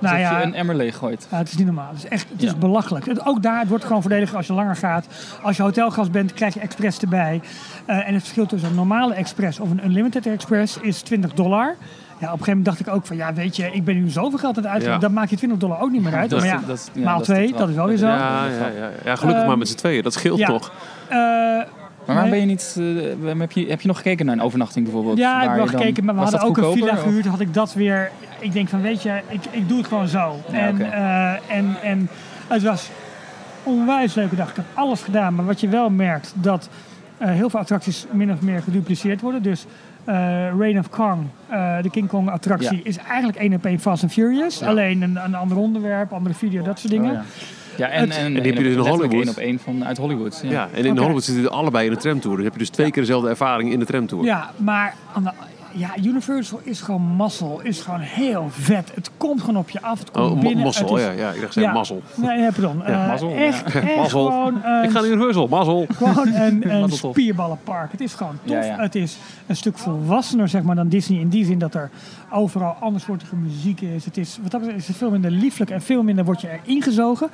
Dus Nou ja, je een emmer leeg gooit. ja, het is niet normaal. Het is echt het is Ja. belachelijk. Het, ook daar, het wordt gewoon voordeliger als je langer gaat. Als je hotelgast bent, krijg je express erbij. Eh, en het verschil tussen een normale express of een unlimited express is 20 dollar. Ja, op een gegeven moment dacht ik ook van, ja, weet je, ik ben nu zoveel geld aan het uitgeven. Ja. Dan maak je 20 dollar ook niet meer uit. Dat maar ja, dat is- ja, maal dat twee, dat is wel weer zo. Ja, ja, ja, ja, gelukkig Ehm, maar met z'n tweeën. Dat scheelt ja. toch? Eh, Maar waarom ben je niet... eh, heb, je, heb je nog gekeken naar een overnachting bijvoorbeeld? ja, ik Waar heb wel gekeken, maar we was hadden ook een villa gehuurd. Had ik dat weer... Ik denk van, weet je, ik, ik doe het gewoon zo. Ja, en, eh, en, en het was onwijs leuke dag. Ik heb alles gedaan, maar wat je wel merkt, dat eh, heel veel attracties min of meer gedupliceerd worden. Dus eh Reign of Kong, eh, de King Kong attractie, Ja. is eigenlijk één op één Fast and Furious. Ja. Alleen een, een ander onderwerp, andere video, dat soort dingen. Oh, ja. Ja, en, en, En die heb je dus in Hollywood. één op één van uit Hollywood. Ja. Ja, en in. Hollywood zitten die allebei in de tramtour. Dus heb je dus twee keer dezelfde ervaring in de tramtour. Ja, maar aan de, ja, Universal is gewoon mazzel. Is gewoon heel vet. Het komt gewoon op je af. Het komt Oh, binnen. mazzel, het is- ja, ja. Ik dacht, Ja. mazzel. Nee, nee, pardon. Ja, Eh, mazzel, Echt, echt Mazzel. gewoon een, Ik ga naar Universal, mazzel. gewoon een, spierballenpark. Het is gewoon tof. Ja, ja. Het is een stuk volwassener zeg maar, dan Disney. In die zin dat er overal andersoortige muziek is. Het is, wat dat betreft is het veel minder lieflijk en veel minder word je erin gezogen.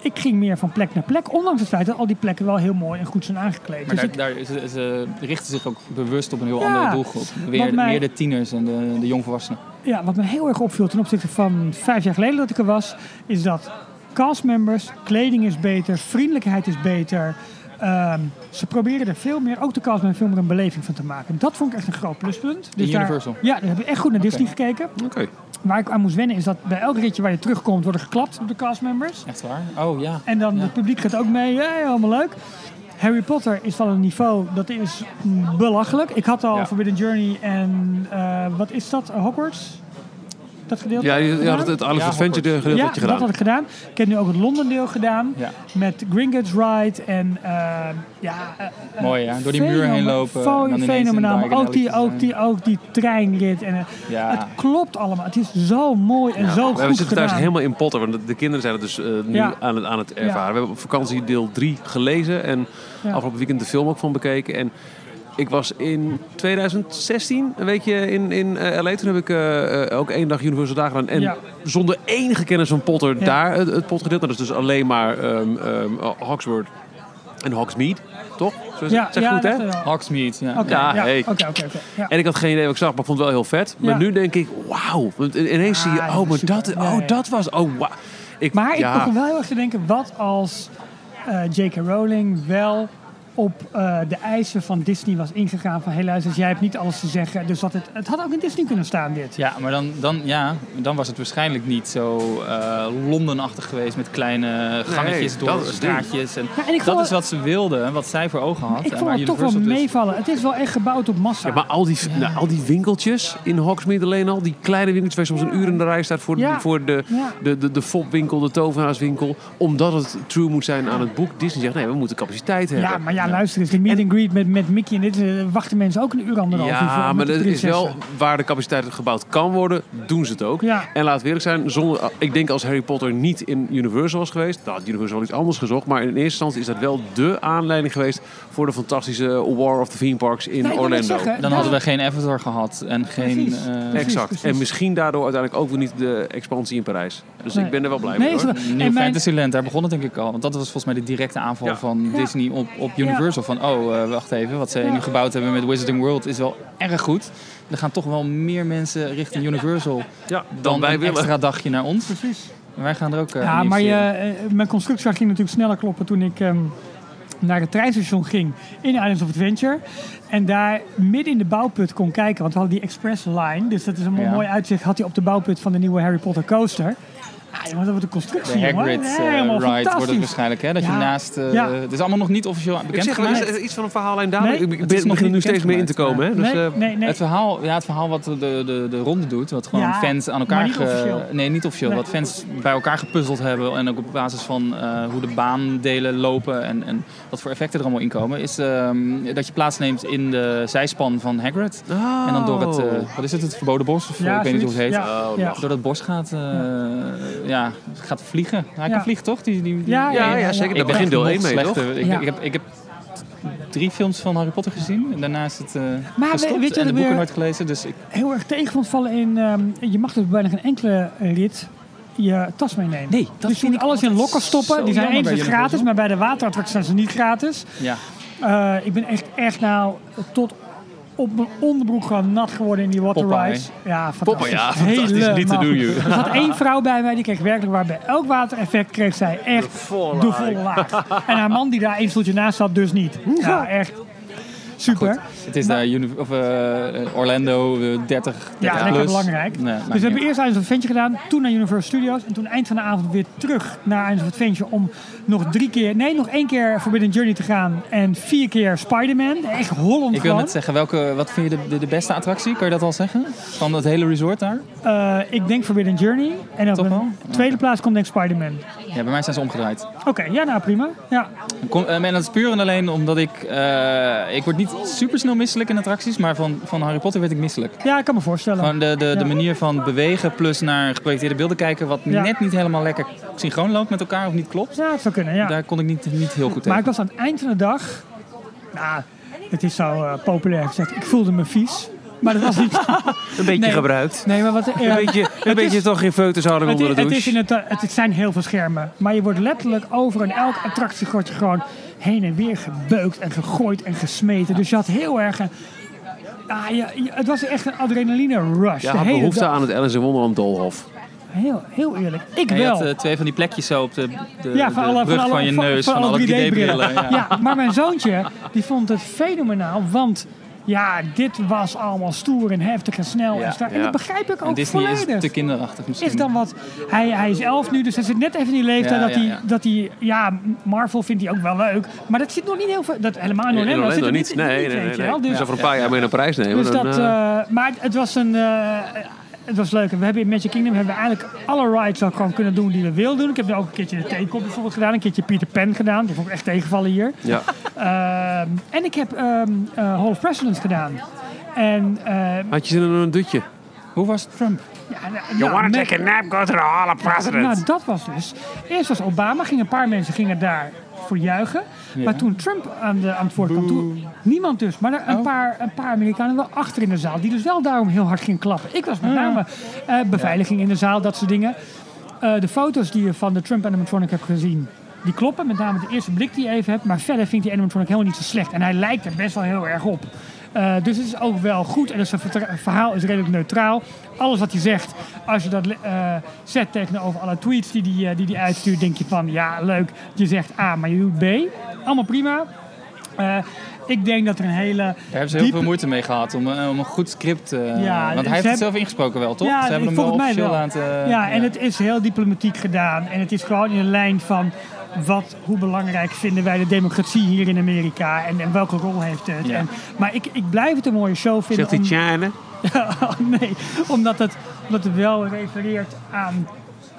Ik ging meer van plek naar plek. Ondanks het feit dat al die plekken wel heel mooi en goed zijn aangekleed. Maar Dus daar, ik- daar is- ze richten zich ook bewust op een heel Ja, andere doelgroep. wat Weer, mij- meer de tieners en de, de jongvolwassenen. Ja, wat me heel erg opviel ten opzichte van vijf jaar geleden dat ik er was, is dat castmembers, kleding is beter, vriendelijkheid is beter. Ehm, ze proberen er veel meer, ook de veel meer een beleving van te maken. Dat vond ik echt een groot pluspunt. Dus In daar- Universal? ja, daar heb ik echt goed naar Disney gekeken. Oké. Waar ik aan moest wennen is dat bij elk ritje waar je terugkomt, worden geklapt door de castmembers. Echt waar? Oh ja. En dan Ja. het publiek gaat ook mee, ja, allemaal leuk. Harry Potter is van een niveau, dat is belachelijk. Ik had al Ja. Forbidden Journey en eh, wat is dat, Hogwarts? Dat gedeelte? Ja, je, je gedaan? had het, het Alice Ja, Adventure Hogwarts. gedeelte Ja, had je dat gedaan. had ik gedaan. Ik heb nu ook het Londen deel gedaan. Ja. Met Gringotts Ride en eh, ja... eh, Mooi, ja. Door die muur heen lopen fo- en dan ineens in Fenomenaal. Maar ook die, ook, die, ook die treinrit. En, Ja. Het klopt allemaal. Het is zo mooi en Ja, zo we goed zitten thuis gedaan. helemaal in Potter. Want de, de kinderen zijn het dus nu Ja. aan, het, aan het ervaren. Ja. We hebben op vakantie deel 3 gelezen. En Ja. afgelopen weekend de film ook van bekeken. En ik was in 2016 een weekje in, in eh, LA. Toen heb ik eh, eh, ook één dag Universal daar gedaan. En Ja. zonder enige kennis van Potter Ja. daar het, het potgedeelte. Dat is dus alleen maar ehm ehm Hogsworth en Hogsmeade. Toch? Zo is- Ja, zeg ja, goed, hè? Hogsmeade, ja. Ja, ja, hey. oké, oké, oké. Ja. En ik had geen idee wat ik zag, maar ik vond het wel heel vet. Maar Ja. nu denk ik, wauw. Want ineens zie je, oh, dat maar super. dat, oh, ja. dat was, oh, wauw. Ik, Maar ik begon wel heel erg te denken, wat als eh J.K. Rowling wel op eh, de eisen van Disney was ingegaan van... hé luister, jij hebt niet alles te zeggen. Dus dat het, het had ook in Disney kunnen staan, dit. Ja, maar dan, dan, ja, dan was het waarschijnlijk niet zo eh Londenachtig geweest met kleine gangetjes Nee, door straatjes. En Ja, en ik dat vond is wat ze wilden en wat zij voor ogen had. Ik En vond waar het toch wel dus- meevallen. Het is wel echt gebouwd op massa. Ja, maar al die, nou, al die winkeltjes in Hogsmeade alleen al, die kleine winkeltjes waar je soms een uur in de rij staat voor, Ja. voor de, Ja. de, de, de fopwinkel, de tovenaarswinkel, omdat het true moet zijn aan het boek. Disney zegt, nee, we moeten capaciteit hebben. Ja, maar ja, luister eens. De meet and greet met, met Mickey en dit eh, wachten mensen ook een uur anderhalf uur voor. Ja, maar dat is wel waar de capaciteit gebouwd kan worden, doen ze het ook. Ja. En laat het eerlijk zijn, zonder, ik denk als Harry Potter niet in Universal was geweest, dan had Universal wel iets anders gezocht. Maar in eerste instantie is dat wel de aanleiding geweest voor de fantastische War of the Theme Parks in Nee, Orlando. zeggen, Dan Ja. hadden we geen Avatar gehad en geen... Precies. eh, Exact. precies. En misschien daardoor uiteindelijk ook weer niet de expansie in Parijs. Dus Nee. ik ben er wel blij Nee, mee hoor. En mijn- Fantasyland, daar begon het denk ik al. Want dat was volgens mij de directe aanval Ja. van Ja. Disney op, op Universal. Van, oh, eh, wacht even, wat ze nu gebouwd hebben met Wizarding World is wel erg goed. Er gaan toch wel meer mensen richting Universal Ja, dan, wij een willen. extra dagje naar ons. Precies. En wij gaan er ook eh, Ja, maar je, eh, mijn constructie ging natuurlijk sneller kloppen toen ik ehm, naar het treinstation ging in Islands of Adventure. En daar midden in de bouwput kon kijken, want we hadden die express line. Dus dat is een Ja. mooi uitzicht had hij op de bouwput van de nieuwe Harry Potter coaster. Ah, jongen, dat wordt een constructie, De. Hagrid eh, ride wordt het waarschijnlijk. Hè? Dat je Ja. naast... eh, Ja. Het is allemaal nog niet officieel Ik bekend zeg wel, gemaakt. is iets van een verhaallijn daar? Nee, ik ik ben, nog begin er nu steeds meer in te komen. Hè? Dus, nee, eh, nee, nee. Het, verhaal, ja, het verhaal wat de, de, de ronde doet, wat gewoon Ja, fans aan maar elkaar... niet ge- officieel. nee, niet officieel. Nee. Wat fans bij elkaar gepuzzeld hebben en ook op basis van eh, hoe de baandelen lopen en, en wat voor effecten er allemaal in komen, is ehm, dat je plaatsneemt in de zijspan van Hagrid. En dan door het, eh, wat is het, het verboden bos? Of, Ja, ik weet niet hoe het heet. Ja, Oh, ja. Door dat bos gaat, eh, ja, gaat vliegen. Hij Ja. kan vliegen toch? Die, die, die- Ja, Ja, ja, ja, zeker. Ik begint deel nog 1 mee, toch? Ik, Ja. ik, heb, ik heb drie films van Harry Potter gezien. En daarna is het eh Maar gestopt. weet je en de boeken nooit gelezen. Dus ik, Heel erg tegen vond vallen in... ehm, je mag dus bijna geen enkele rit je tas meenemen. Nee, dat dus je vind moet ik alles in lokken stoppen. Die zijn enigszins gratis, maar bij de waterattracties zijn ze niet gratis. ja. Eh, ik ben echt, echt nou tot op mijn onderbroek gewoon nat geworden in die water Popeye. rides. Ja, fantastisch. Popeye, ja, fantastisch. Niet te Helemaal doen, joh. Er zat één vrouw bij mij, die kreeg werkelijk waar bij elk watereffect kreeg zij echt de volle laag. En haar man die daar één stoeltje naast zat, dus niet. Ja, echt super. Het is daar uni- of, eh, Orlando eh, 30, 30 Ja, lekker belangrijk. Nee, dus we hebben eerst Islands of Adventure gedaan, toen naar Universal Studios en toen eind van de avond weer terug naar Islands of Adventure om nog drie keer, nee, nog één keer Forbidden Journey te gaan en vier keer Spider-Man. Echt Holland Ik wil net zeggen, welke, wat vind je de, de, de beste attractie? Kan je dat al zeggen? Van het hele resort daar? Eh, ik denk Forbidden Journey. En op wel? tweede plaats komt denk ik Spider-Man. Ja, bij mij zijn ze omgedraaid. Oké, ja nou prima. Ja. Kom, eh, en dat is puur en alleen omdat ik... eh, ik word niet super snel misselijk in attracties, maar van, van Harry Potter werd ik misselijk. ja, ik kan me voorstellen. Gewoon de, de, Ja. de manier van bewegen plus naar geprojecteerde beelden kijken... wat Ja. net niet helemaal lekker synchroon loopt met elkaar of niet klopt. Ja, het zou kunnen, ja. Daar kon ik niet, niet heel goed Maar ik tegen. was aan het eind van de dag... Nou, het is zo eh, populair gezegd. Ik voelde me vies. Maar dat was niet... Een beetje Nee. gebruikt. Nee, maar wat... Een beetje, een beetje toch geen foto's houden Het, onder de het, douche. is in het, het zijn heel veel schermen. Maar je wordt letterlijk over en elke attractie word je gewoon heen en weer gebeukt en gegooid en gesmeten. Dus je had heel erg een... Ah, je, je- het was echt een adrenaline rush. Ja, de had hele behoefte dag. aan het Alice in Wonderland Doolhof. Heel, heel eerlijk. Ik je wel. had eh, twee van die plekjes zo op de, de, ja, de van alle, brug van, van, alle, je neus, van, alle 3D-brillen. Ja. Ja, maar mijn zoontje die vond het fenomenaal, want ja, dit was allemaal stoer en heftig en snel Ja. en sterk. En dat begrijp ik En ook Disney volledig. is te kinderachtig misschien. Is dan wat, hij, hij is elf nu, dus hij zit net even in die leeftijd Ja, dat, ja, hij, ja. dat hij, ja, Marvel vindt hij ook wel leuk, maar dat zit nog niet heel veel, dat helemaal in In Orlando, zit er niet. Nee, nee, niet, nee. nee. Dus Dus, over een paar jaar mee naar Parijs nemen. dus dan, dat, eh, eh, maar het was een, eh, het was leuk. En we hebben in Magic Kingdom hebben we eigenlijk alle rides al gewoon kunnen doen die we wilden doen. Ik heb nu ook een keertje de Teekop bijvoorbeeld gedaan, een keertje Peter Pan gedaan. Die vond ik echt tegenvallen hier. ja. Ehm, en ik heb ehm eh, Hall of Presidents gedaan. En eh, Had je zin in een dutje? Hoe was Trump? ja, nou, ja, met- a nap? Go to the Hall of Nou, dat was dus. Eerst was Obama, gingen een paar mensen gingen daar voor juichen. Maar toen Trump aan, de, aan het woord kwam, toen, niemand dus, maar er een, Oh. paar, een paar Amerikanen wel achter in de zaal, die dus wel daarom heel hard gingen klappen. Ik was met name eh, beveiliging in de zaal, dat soort dingen. Eh, de foto's die je van de Trump animatronic hebt gezien, die kloppen. Met name de eerste blik die je even hebt. Maar verder vindt die animatronic helemaal niet zo slecht. En hij lijkt er best wel heel erg op. Eh, dus het is ook wel goed. En dus het verhaal is redelijk neutraal. Alles wat hij zegt, als je dat eh, zet tegenover alle tweets die hij die, eh, die die uitstuurt, denk je van ja, leuk. Je zegt A, maar je doet B. Allemaal prima. Ik denk dat er een hele. Daar hebben ze heel diepe- veel moeite mee gehad om, om een goed script... Ja, want hij heeft het zelf ingesproken wel, toch? Ja, ze hebben hem wel officieel wel. laten... ja, en het is heel diplomatiek gedaan. En het is gewoon in een lijn van wat, hoe belangrijk vinden wij de democratie hier in Amerika en, en welke rol heeft het. Ja. En, maar ik, ik blijf het een mooie show vinden. Zegt hij om- China? nee, omdat het, omdat het wel refereert aan,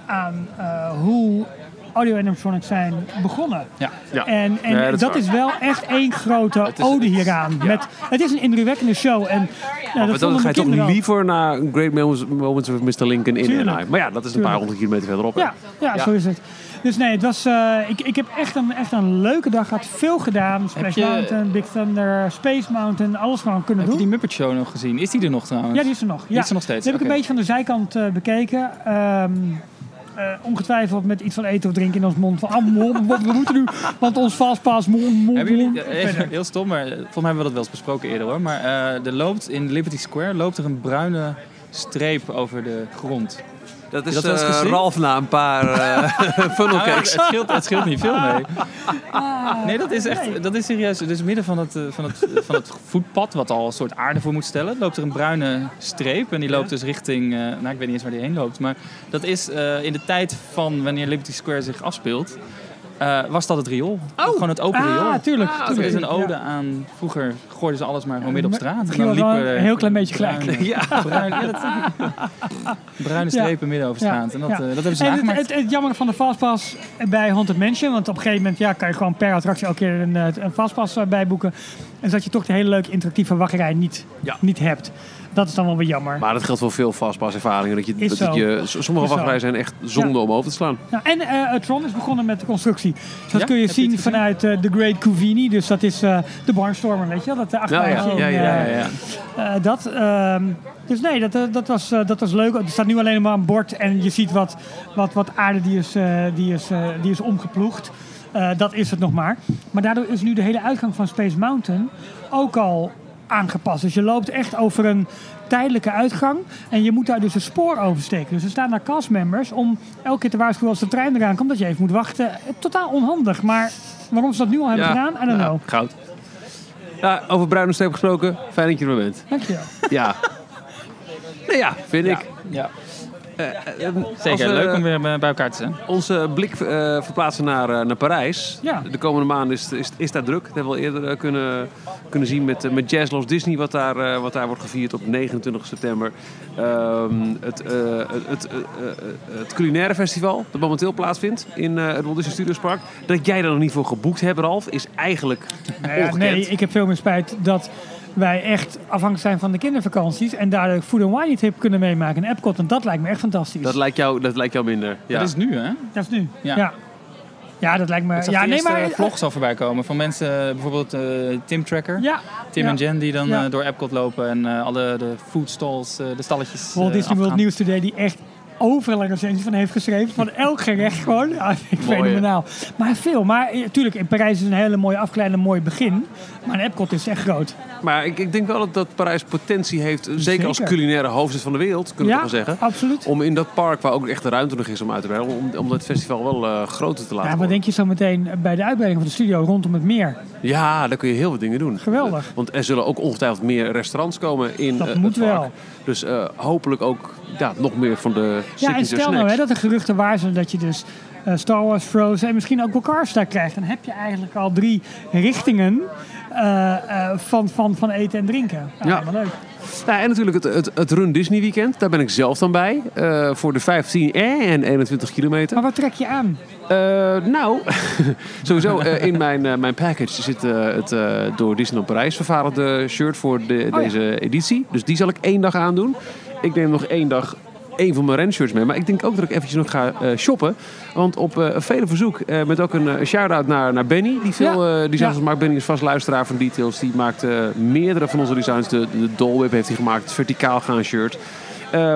aan eh, hoe audio animatronics zijn begonnen. Ja. Ja. En, en Ja, dat is dat, is wel echt één grote is- ode hieraan. Met, het is een indrukwekkende show. En, Maar dat dan ga je toch liever naar Great Moments, of Mr. Lincoln in Tuurlijk. Anaheim. Maar ja, dat is een paar honderd kilometer verderop. hè. Ja, ja, Ja. zo is het. Dus nee, het was, eh, ik, ik heb echt een, echt een leuke dag gehad. Veel gedaan. Splash je- Mountain, Big Thunder, Space Mountain. Alles gewoon kunnen Heb je doen. die Muppet Show nog gezien? Is die er nog trouwens? Ja, die is er nog. Ja. is er nog steeds, Die heb ik een beetje van de zijkant eh, bekeken. Ehm, eh, ongetwijfeld met iets van eten of drinken in ons mond. Van, ah, wat we moeten nu, want ons fastpass, mom, mom, Hebben jullie, even heel stom, maar eh, volgens mij hebben we dat wel eens besproken eerder hoor. Maar eh, er loopt in Liberty Square loopt er een bruine streep over de grond. Dat is eens eh? Ralf na een paar eh funnel Nou het, scheelt, het scheelt niet veel mee. Ah, Nee, dat is echt, dat is serieus. Dus midden van het, eh, van, het, van het voetpad, wat al een soort aarde voor moet stellen, loopt er een bruine streep. En die loopt dus richting, nou ik weet niet eens waar die heen loopt. Maar dat is in de tijd van wanneer Liberty Square zich afspeelt, eh, was dat het riool. Gewoon het open riool. Ah, tuurlijk. Dus tuurlijk. het is een ode Ja. aan, vroeger gooiden ze alles maar gewoon midden op straat. Liepen er een heel klein beetje gelijk. bruine- Ja. bruine, ja, dat, bruine strepen midden over straat. En dat, eh, dat hebben ze En het, het, het jammer van de Fastpass bij Haunted Mansion, want op een gegeven moment ja, kan je gewoon per attractie elke keer een, eh, een Fastpass bijboeken. En dat je toch de hele leuke interactieve wachtrij niet, niet hebt. Dat is dan wel weer jammer. Maar dat geldt voor veel vastpaservaringen. Dat je, Is dat zo. je, sommige Is wachtrijen zijn echt zonde om over te slaan. Nou, en eh, Tron is begonnen met de constructie. Dus dat Ja? kun je Heb zien vanuit eh, The Great Cuvini. Dus dat is eh, de Barnstormer, weet je wel? Dat de Ja, ja, ja, ja, ja, ja. Dat, ehm, dus nee, dat, dat, was, eh, dat was leuk. Er staat nu alleen maar een bord en je ziet wat, wat, wat aarde die is, eh, die is, eh, die is omgeploegd. Eh, dat is het nog maar. Maar daardoor is nu de hele uitgang van Space Mountain ook al aangepast. Dus je loopt echt over een tijdelijke uitgang en je moet daar dus een spoor oversteken. Dus er staan daar castmembers om elke keer te waarschuwen als de trein eraan komt dat je even moet wachten. Totaal onhandig, maar waarom ze dat nu al hebben gedaan, I don't ja, know. Goud. Ja, over bruine streep gesproken. Fijn dat je er bent. Dankjewel. Ja. nou ja, vind ik. Ja, zeker. als we Leuk om weer bij bij elkaar te zijn. Onze blik eh, verplaatsen naar, eh, naar Parijs. Ja. De komende maanden is, is, is daar druk. Dat hebben we al eerder eh, kunnen, kunnen zien met, eh, met Jazz Los Disney, wat daar, eh, wat daar wordt gevierd op 29 september. Ehm, het, eh, het, het, eh, eh, het culinaire festival, dat momenteel plaatsvindt in eh, het Walt Disney Studios Park. Dat jij er nog niet voor geboekt hebt, Ralf, is eigenlijk nee, ik heb veel meer spijt dat wij echt afhankelijk zijn van de kindervakanties en daar de Food and Wine Trip kunnen meemaken in Epcot. En dat lijkt me echt fantastisch. Dat lijkt jou, dat lijkt jou minder. Ja. Dat is nu, hè? Dat is nu. Ja. Ja. ja. dat lijkt me. Ik zag ja, de nee, maar. vlogs al voorbij komen van mensen, bijvoorbeeld eh, Tim Tracker. Ja, Tim ja. en Jen die dan Ja. eh, door Epcot lopen en eh, alle de food stalls, eh, de stalletjes Walt Disney World. News Today die echt overal een recensie van heeft geschreven. Van elk gerecht gewoon. Ja, ik fenomenaal. Maar veel. Maar natuurlijk, in Parijs is een hele mooie afgeleide, een mooi begin. Maar Epcot is echt groot. Maar ik, ik denk wel dat, dat Parijs potentie heeft, zeker, als culinaire hoofdstad van de wereld, kunnen we ja, wel zeggen. absoluut. Om in dat park, waar ook echt de ruimte nog is om uit te breiden, om, om dat festival wel eh, groter te laten Ja, worden. denk je zo meteen bij de uitbreiding van de studio rondom het meer? Ja, daar kun je heel veel dingen doen. Geweldig. Want er zullen ook ongetwijfeld meer restaurants komen in Dat eh, moet het park. wel. Dus eh, hopelijk ook ja, nog meer van de Ja, en stel nou hè, dat de geruchten waar zijn dat je dus eh, Star Wars, Frozen en misschien ook wel Carstar krijgt. Dan heb je eigenlijk al drie richtingen van, van, van eten en drinken. Ja, helemaal leuk. Ja, en natuurlijk het, het, het Run Disney Weekend. Daar ben ik zelf dan bij. eh, voor de 15 en 21 kilometer. Maar wat trek je aan? Eh, nou, sowieso eh, in mijn, eh, mijn package zit eh, het eh, door Disneyland Parijs vervaardigde shirt voor de, Oh ja. deze editie. Dus die zal ik één dag aandoen. Ik neem nog één dag één van mijn renshirts mee. Maar ik denk ook dat ik eventjes nog ga eh, shoppen. Want op eh, vele verzoek, eh, met ook een shout-out naar, naar Benny. Die veel Ja. designs Ja. maakt. Benny is vast luisteraar van Details. Die maakt meerdere van onze designs. De, de Dole Whip heeft hij gemaakt. Het verticaal gaan shirt.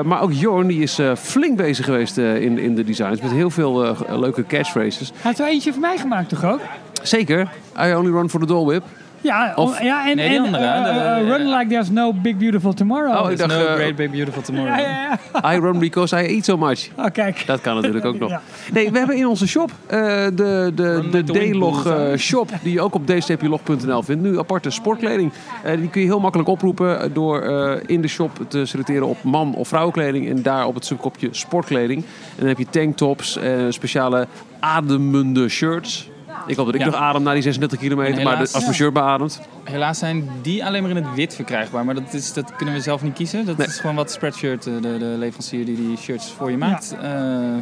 Maar ook Jorn die is flink bezig geweest in, in de designs. Met heel veel leuke catchphrases. Hij heeft er eentje voor mij gemaakt toch ook? Zeker. I only run for the Dole Whip. Ja, Of- on- ja en, Nee, die en andere, eh, eh, Run Like There's No Big Beautiful Tomorrow. Oh, ik dacht, No eh, great big beautiful tomorrow. ja, ja, ja. I run because I eat so much. Oh, kijk. Dat kan natuurlijk ook nog. Ja. Nee, we hebben in onze shop eh, de, de, de D-log eh, shop, die je ook op d-log.nl vindt. Nu aparte sportkleding. Eh, die kun je heel makkelijk oproepen door eh, in de shop te selecteren op man- of vrouwenkleding. En daar op het subkopje sportkleding. En dan heb je tanktops, eh, speciale ademende shirts. Ik hoop dat ik nog adem na die 36 kilometer, maar als mijn shirt beademt. Helaas zijn die alleen maar in het wit verkrijgbaar. Maar dat, is, dat kunnen we zelf niet kiezen. Dat Nee. is gewoon wat Spreadshirt, eh, de, de leverancier die die shirts voor je maakt, eh, eh,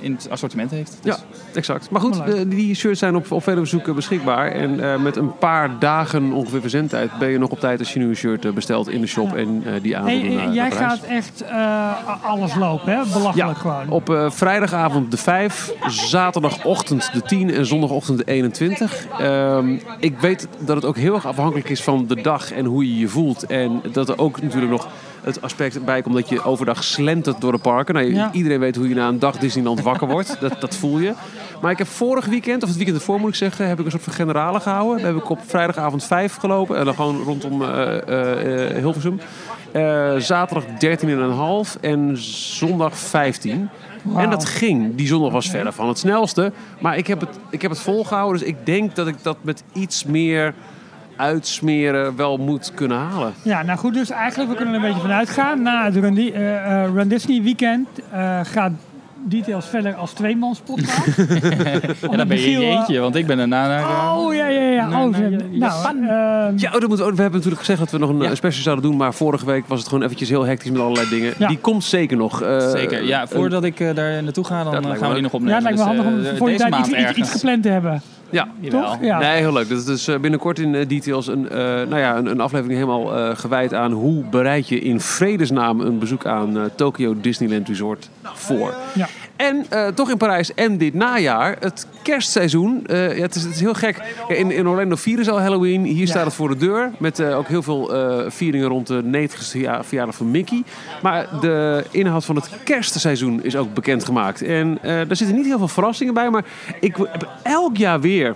in het assortiment heeft. Dus Ja, exact. Maar goed, de- die shirts zijn op, op vele verzoeken beschikbaar. En eh, met een paar dagen ongeveer verzendtijd ben je nog op tijd als je nu een shirt bestelt in de shop Ja. en eh, die aandoen naar, jij naar gaat echt eh, alles lopen, hè? Belachelijk Ja, gewoon. op eh, vrijdagavond de 5, zaterdagochtend de 10 en zondagochtend de 21. Ehm, ik weet dat het ook heel erg afhankelijk is van de dag en hoe je je voelt. En dat er ook natuurlijk nog het aspect bij komt dat je overdag slentert door de parken. Nou, Ja. Iedereen weet hoe je na een dag Disneyland wakker wordt. Dat, dat voel je. Maar ik heb vorig weekend, of het weekend ervoor moet ik zeggen, heb ik een soort van generale gehouden. Daar heb ik op vrijdagavond 5 gelopen. En dan gewoon rondom eh, eh, Hilversum. Eh, zaterdag 13,5 en zondag 15. Wauw. En dat ging. Die zondag was verder van het snelste. Maar ik heb het, ik heb het volgehouden. Dus ik denk dat ik dat met iets meer uitsmeren wel moet kunnen halen. Ja, nou goed, dus eigenlijk we kunnen er een beetje vanuit gaan. Na het Run, eh, eh, Run Disney weekend eh, gaat Details verder als tweemans podcast. En dan ben je in je eentje, want ik ben daarna naar... eh, Oh, ja, ja, ja. Oh, Japan. nou, Ja, dat moet, we hebben natuurlijk gezegd dat we nog een Ja. special zouden doen. Maar vorige week was het gewoon eventjes heel hectisch met allerlei dingen. Ja. Die komt zeker nog. Zeker. Ja, voordat ik daar naartoe ga, dan gaan we die nog ja, opnemen. het lijkt me Dus, handig om voor die tijd iets, iets, gepland te hebben. Ja. Toch? Ja. Nee, heel leuk. Dus, dus eh, binnenkort in eh, Details een, eh, nou ja, een, een aflevering helemaal gewijd aan hoe bereid je in vredesnaam een bezoek aan eh, Tokyo Disneyland Resort voor. Ja. En eh, toch in Parijs en dit najaar, het kerstseizoen. eh, ja, het, is, het is heel gek. Ja, in, in Orlando vieren ze al Halloween. Hier staat het voor de deur. Met eh, ook heel veel vieringen rond de 90ste verja- verjaardag van Mickey. Maar de inhoud van het kerstseizoen is ook bekendgemaakt. En daar zitten niet heel veel verrassingen bij. Maar ik heb elk jaar weer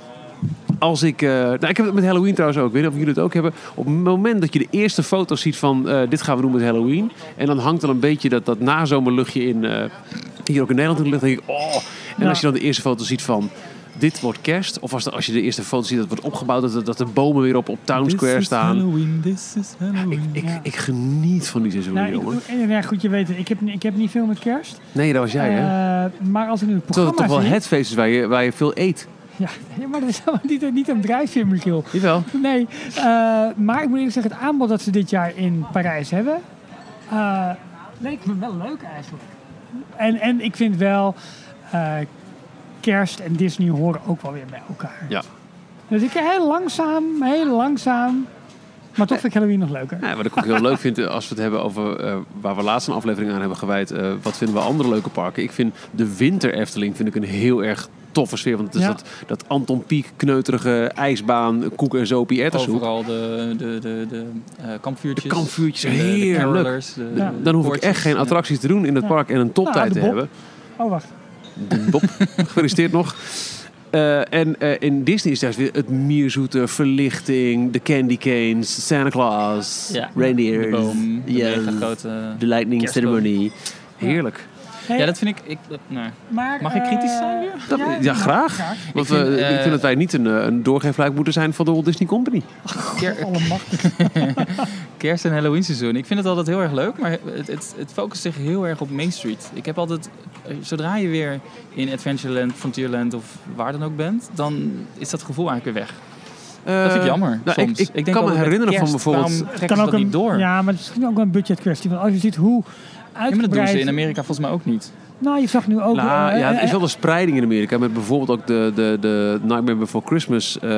als ik, eh, nou, ik heb het met Halloween trouwens ook. Ik weet niet of jullie het ook hebben. Op het moment dat je de eerste foto's ziet van eh, dit gaan we doen met Halloween. En dan hangt dan een beetje dat, dat nazomerluchtje in. eh, hier ook in Nederland in de lucht. Denk ik, oh. En Ja. als je dan de eerste foto ziet van dit wordt kerst. Of als, de- als je de eerste foto ziet dat het wordt opgebouwd. Dat, dat de bomen weer op, op Town Square staan. Halloween, this is Halloween. Ik, ik geniet van die seizoenen, Nou, jongen. ik, ja, goed, je weet het. Ik heb, ik heb niet veel met kerst. Nee, dat was jij, hè? Eh, maar als ik nu het Terwijl het programma toch wel zie... het feest is waar je, waar je veel eet. Ja, maar dat is niet, niet een drijfveer, Michiel. Jawel. Nee, eh, maar ik moet eerlijk zeggen, het aanbod dat ze dit jaar in Parijs hebben, eh, leek me wel leuk eigenlijk. En, en ik vind wel, eh, kerst en Disney horen ook wel weer bij elkaar. Ja. Dus ik heel langzaam, heel langzaam, maar toch vind ik Halloween nog leuker. Ja, wat ik ook heel leuk vind als we het hebben over waar we laatst een aflevering aan hebben gewijd. wat vinden we andere leuke parken? Ik vind de winter Efteling vind ik een heel erg toffe sfeer. Want het is Ja. dat, dat Anton Pieck kneuterige ijsbaan, koek en zopie erwtensoep. Overal de, de, de, de eh, kampvuurtjes. De kampvuurtjes, En de- de heerlijk. carolers, de- Ja. Dan hoef ik echt geen attracties te doen in het Ja. park en een toptijd Nou, te hebben. Oh, wacht. Bob, gefeliciteerd nog. Eh, en eh, in Disney is juist weer het mierzoete, verlichting, de candy canes, Santa Claus, Ja, reindeer, De boom, de grote... de lightning kerstboom. ceremony. Heerlijk. Hey, Ja, dat vind ik... ik dat- nou, maar, Mag ik kritisch eh, zijn weer? Dat- ja, graag. Want vind, we, eh, ik vind dat wij niet een, eh, een doorgeefluik moeten zijn van de Walt Disney Company. ker- Allemachtig. kerst- en Halloween seizoen. Ik vind het altijd heel erg leuk, maar het, het, het focust zich heel erg op Main Street. Ik heb altijd, zodra je weer in Adventureland, Frontierland of waar dan ook bent, dan is dat gevoel eigenlijk weer weg. Dat vind ik jammer. nou, ik- soms. ik kan me herinneren van bijvoorbeeld- trekken ze dat ook niet door? Ja, maar het is misschien ook wel een budget kwestie. Want als je ziet hoe maar dat doen uitgebreid... ze in Amerika volgens mij ook niet. Nou, je zag nu ook... Nou, eh, ja, het is eh, wel de spreiding in Amerika. Met bijvoorbeeld ook de, de, de Nightmare Before Christmas eh,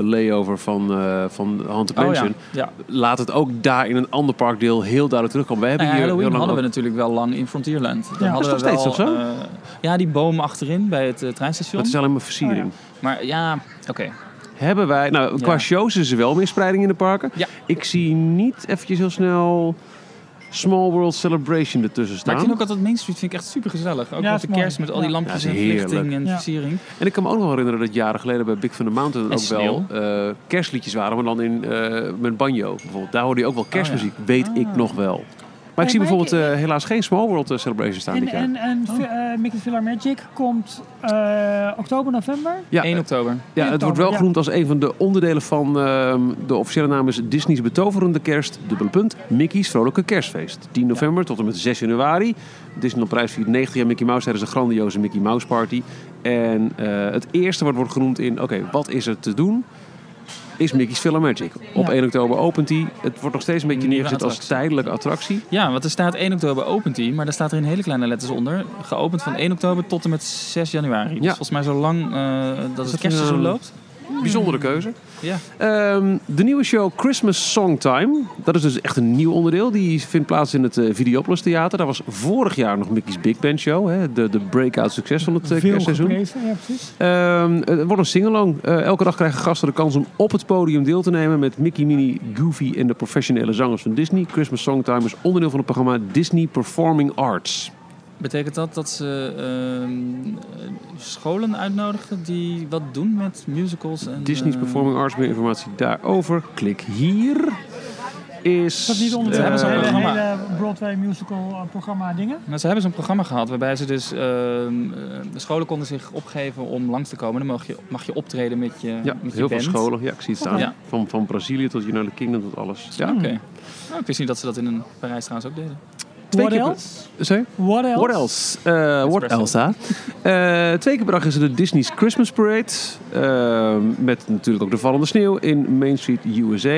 layover van, eh van Haunted Oh ja, Mansion. ja. Laat het ook daar in een ander parkdeel heel duidelijk terugkomen. We hebben Nou ja, hier Halloween heel lang hadden we natuurlijk wel lang in Frontierland. Dan Ja. hadden Dat is we nog steeds wel, toch zo? eh, ja, die boom achterin bij het eh, treinstation. Het is alleen maar versiering. Oh Maar ja, oké. Hebben wij, nou, qua Ja. shows is er wel meer spreiding in de parken. Ja. Ik zie niet eventjes heel snel Small World Celebration ertussen staan. Maar ik vind ook altijd Main Street vind ik echt super gezellig. Ook Ja, met de mooi. kerst met al die lampjes Ja, en verlichting en Ja. versiering. En ik kan me ook nog wel herinneren dat jaren geleden bij Big Thunder Mountain En ook wel eh, kerstliedjes waren, maar dan in, eh, met banjo bijvoorbeeld. Daar hoorde je ook wel kerstmuziek, weet ik Ah. nog wel. Maar ik zie bijvoorbeeld eh, helaas geen Small World eh, Celebration staan En, dit jaar. en, en eh, Mickey's Villa Magic komt eh, oktober, november. ja, 1 oktober. ja, het wordt wel ja. genoemd als een van de onderdelen van ehm, de officiële naam is Disney's betoverende kerst, dubbele punt, Mickey's vrolijke kerstfeest. 10 november tot en met 6 januari. Disneyland Prijs viert 90 jaar Mickey Mouse tijdens de grandioze Mickey Mouse Party. En eh, het eerste wat wordt genoemd in, oké, wat is er te doen? Is Mickey's Villa Magic. Op Ja. 1 oktober opent die. Het wordt nog steeds een beetje neergezet als tijdelijke attractie. Ja, want er staat 1 oktober opent die, maar daar staat er in hele kleine letters onder. Geopend van 1 oktober tot en met 6 januari. Dus Ja. volgens mij zo lang eh, dat dat het kerstseizoen een- loopt. Bijzondere keuze. Ja. Ehm, de nieuwe show Christmas Songtime. Dat is dus echt een nieuw onderdeel. Die vindt plaats in het eh, Videopolis Theater. Daar was vorig jaar nog Mickey's Big Band Show. Hè? De, de breakout succes van het eh, kerstseizoen. ja precies. Ehm, het wordt een singalong. Eh elke dag krijgen gasten de kans om op het podium deel te nemen met Mickey, Minnie, Goofy en de professionele zangers van Disney. Christmas Songtime is onderdeel van het programma Disney Performing Arts. Betekent dat dat ze ehm, eh, scholen uitnodigen die wat doen met musicals? En, Disney's eh, Performing Arts, meer informatie daarover. Klik hier. Is, Is dat niet onder eh, de hebben ze een hele, Broadway musical eh, programma dingen? Nou, ze hebben zo'n programma gehad waarbij ze dus... ehm, eh, de scholen konden zich opgeven om langs te komen. Dan mag je, mag je optreden met je, Ja, met je heel veel band. scholen. Ja, ik zie het staan. Ja. Van, van Brazilië tot United Kingdom tot alles. Ja. Oké. Nou, ik wist niet dat ze dat in een Parijs trouwens ook deden. Twee What keer- else? Sorry? What else? What else? Eh, what Espresso. else, hè? Eh, twee keer per dag is er de Disney's Christmas Parade. eh, met natuurlijk ook de vallende sneeuw in Main Street, USA.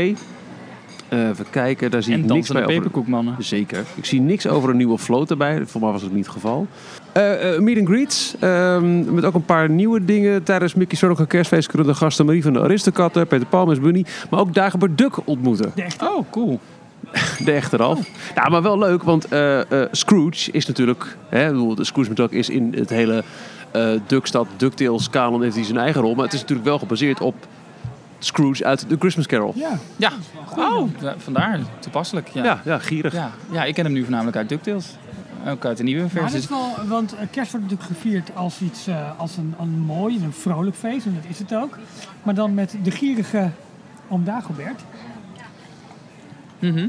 Eh, even kijken, daar zie En ik niks bij over. peperkoekmannen. Zeker. Ik zie niks over een nieuwe float erbij. Voor mij was het niet het geval. Eh, eh, meet and greets. ehm, met ook een paar nieuwe dingen. Tijdens Mickey Zorg Kerstfeest kunnen de gasten Marie van de Aristokatten, Peter Pan Miss Bunny, maar ook Dagobert Duck ontmoeten. De echte. Oh, cool. De echte Ralf. Ja, maar wel leuk, want eh, eh, Scrooge is natuurlijk... Hè, ik bedoel, de Scrooge McDuck is in het hele eh Duckstad, DuckTales kanon heeft hij zijn eigen rol. Maar het is natuurlijk wel gebaseerd op Scrooge uit The Christmas Carol. Ja. Ja. Oh, vandaar. Toepasselijk. Ja. Ja, ja, gierig. Ja. ja, ik ken hem nu voornamelijk uit DuckTales. Ook uit de nieuwe Maar dat versie. is wel, want kerst wordt natuurlijk gevierd als iets, eh, als een, een mooi en een vrolijk feest, en dat is het ook. Maar dan met de gierige oom Dagobert. Mhm.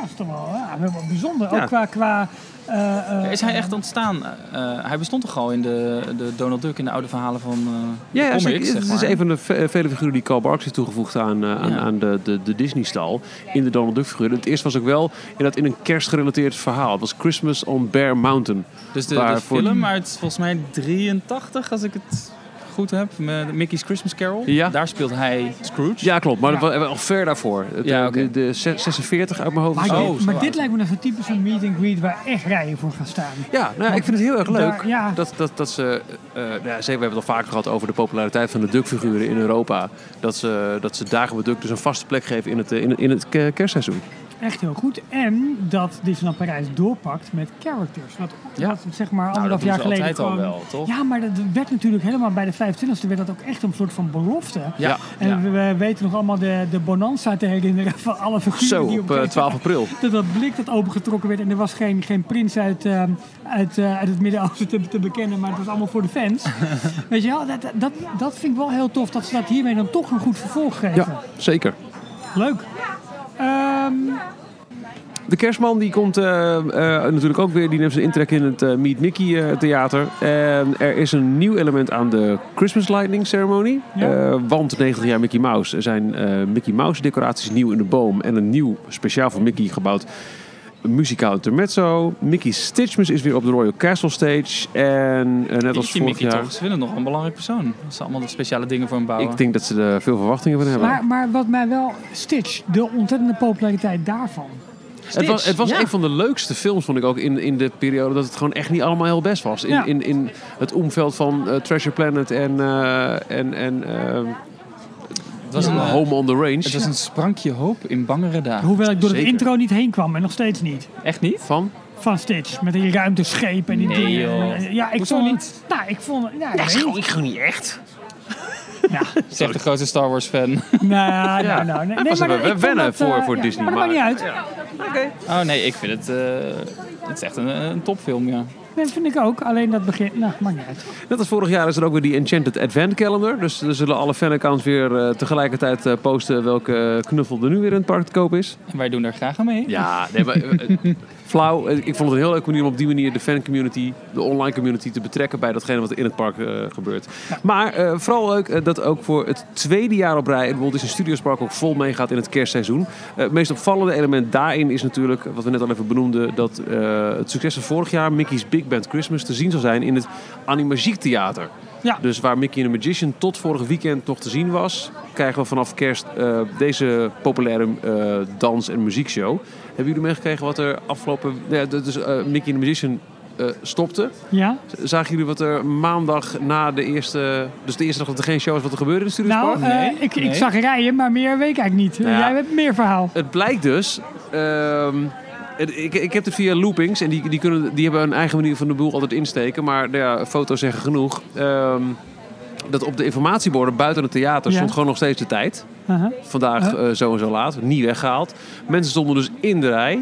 Dat is toch wel, ja, wel bijzonder. Ja. Ook qua... qua eh, eh, Is hij echt ontstaan? Eh, hij bestond toch al in de, de Donald Duck in de oude verhalen van eh Ja, het is een van de ve- vele figuren die Carl Barks heeft toegevoegd aan, aan, Ja. aan de, de, de Disney-stal. In de Donald Duck figuren. Het eerste was ook wel in, dat in een kerstgerelateerd verhaal. Het was Christmas on Bear Mountain. Dus de, de film uit volgens mij 83, als ik het goed heb, met Mickey's Christmas Carol. Ja. Daar speelt hij Scrooge. Ja, klopt. Maar Ja. al ver daarvoor. Het, Ja, eh, de, de 46 uit mijn hoofd. Maar. Oh, maar dit lijkt me nou zo'n typisch een meet and greet waar echt rijen voor gaan staan. Ja, nou, ik vind het heel erg leuk Daar- ja. dat, dat, dat ze... eh, nou ja, zeker, we hebben het al vaker gehad over de populariteit van de Duck-figuren in Europa. Dat ze, dat ze Dagobert Duck dus een vaste plek geven in het, eh, in, in het ke- kerstseizoen. Echt heel goed. En dat Disneyland Parijs doorpakt met characters. Wat, Ja. wat zeg maar Nou, anderhalf jaar geleden altijd al wel, toch? Ja, maar dat werd natuurlijk helemaal bij de 25e werd dat ook echt een soort van belofte. Ja. En Ja. we, we weten nog allemaal de, de bonanza te herinneren van alle figuren Zo, die op een eh, gegeven 12 april. dat dat blik dat opengetrokken werd en er was geen, geen prins uit, eh, uit, eh, uit het Midden-Oosten te, te bekennen, maar het was allemaal voor de fans. Weet je wel, dat, dat, dat vind ik wel heel tof dat ze dat hiermee dan toch een goed vervolg geven. Ja, zeker. Leuk. Ehm, De kerstman die komt eh, eh, natuurlijk ook weer, die neemt zijn intrek in het eh, Meet Mickey theater. En er is een nieuw element aan de Christmas Lightning Ceremony. Ja. Want 90 jaar Mickey Mouse. Er zijn Mickey Mouse decoraties nieuw in de boom. En een nieuw, speciaal voor Mickey gebouwd muzikaal intermezzo. Mickey Stitchmas is weer op de Royal Castle Stage. En eh, net als vorig Mickey jaar... toch? Ze vinden nog een belangrijk persoon. Dat ze allemaal speciale dingen voor hem bouwen. Ik denk dat ze er veel verwachtingen van hebben. maar, maar wat mij wel, Stitch, de ontzettende populariteit daarvan. Het was, het was ja. een van de leukste films, vond ik ook, in, in de periode dat het gewoon echt niet allemaal heel best was. In, Ja. in, in het omveld van eh, Treasure Planet en, eh, en, en het was, een, Home on the Range. het was een sprankje hoop in bangere dagen. Hoewel ik door Zeker. het intro niet heen kwam en nog steeds niet. Echt niet? Van? Van Stitch, met die ruimteschepen en die Nee, dingen. joh. Ja, ik Hoezo vond niet? Nou, ik vond... Ja, ik gewoon niet echt. Ja. Zegt de grootste Star Wars fan. Nou, nou, Ja. nou. Nee, Dat was maar wel ik vond wennen dat, voor- eh, voor ja, Disney, Maar dat maakt maar- niet uit. Oh nee, ik vind het... eh, het is echt een, een topfilm, ja. Nee, vind ik ook. Alleen dat begin... Nou, maakt niet uit. Net als vorig jaar is er ook weer die Enchanted Advent Calendar. Dus er zullen alle fanaccounts weer eh, tegelijkertijd eh, posten welke knuffel er nu weer in het park te koop is. En wij doen er graag aan mee. Ja, nee, maar, eh, flauw. Eh, Ik vond het een heel leuk manier om op die manier de fancommunity, de online community te betrekken bij datgene wat er in het park eh, gebeurt. Maar eh, vooral leuk dat ook voor het tweede jaar op rij het Walt Disney Studios Park ook vol meegaat in het kerstseizoen. Het meest opvallende element daarin is natuurlijk, wat we net al even benoemden, dat het succes van vorig jaar, Mickey's Big Band Christmas, te zien zal zijn in het Animagiek Theater. Ja. Dus waar Mickey and the Magician tot vorig weekend nog te zien was, krijgen we vanaf kerst eh, deze populaire eh, dans- en muziekshow. Hebben jullie meegekregen wat er afgelopen... Ja, dus eh, Mickey and the Magician eh, stopte. Ja? Zagen jullie wat er maandag na de eerste... Dus de eerste dag dat er geen show was, wat er gebeurde in de Studios Nou, Nee, ik, ik nee. zag rijen, maar meer weet ik eigenlijk niet. Nou ja. Jij hebt meer verhaal. Het blijkt dus... ehm, ik, ik heb het via loopings en die, die, kunnen, die hebben een eigen manier van de boel altijd insteken. Maar ja, foto's zeggen genoeg. Ehm, dat op de informatieborden buiten het theater Ja. stond gewoon nog steeds de tijd. Vandaag eh, zo en zo laat. Niet weggehaald. Mensen stonden dus in de rij.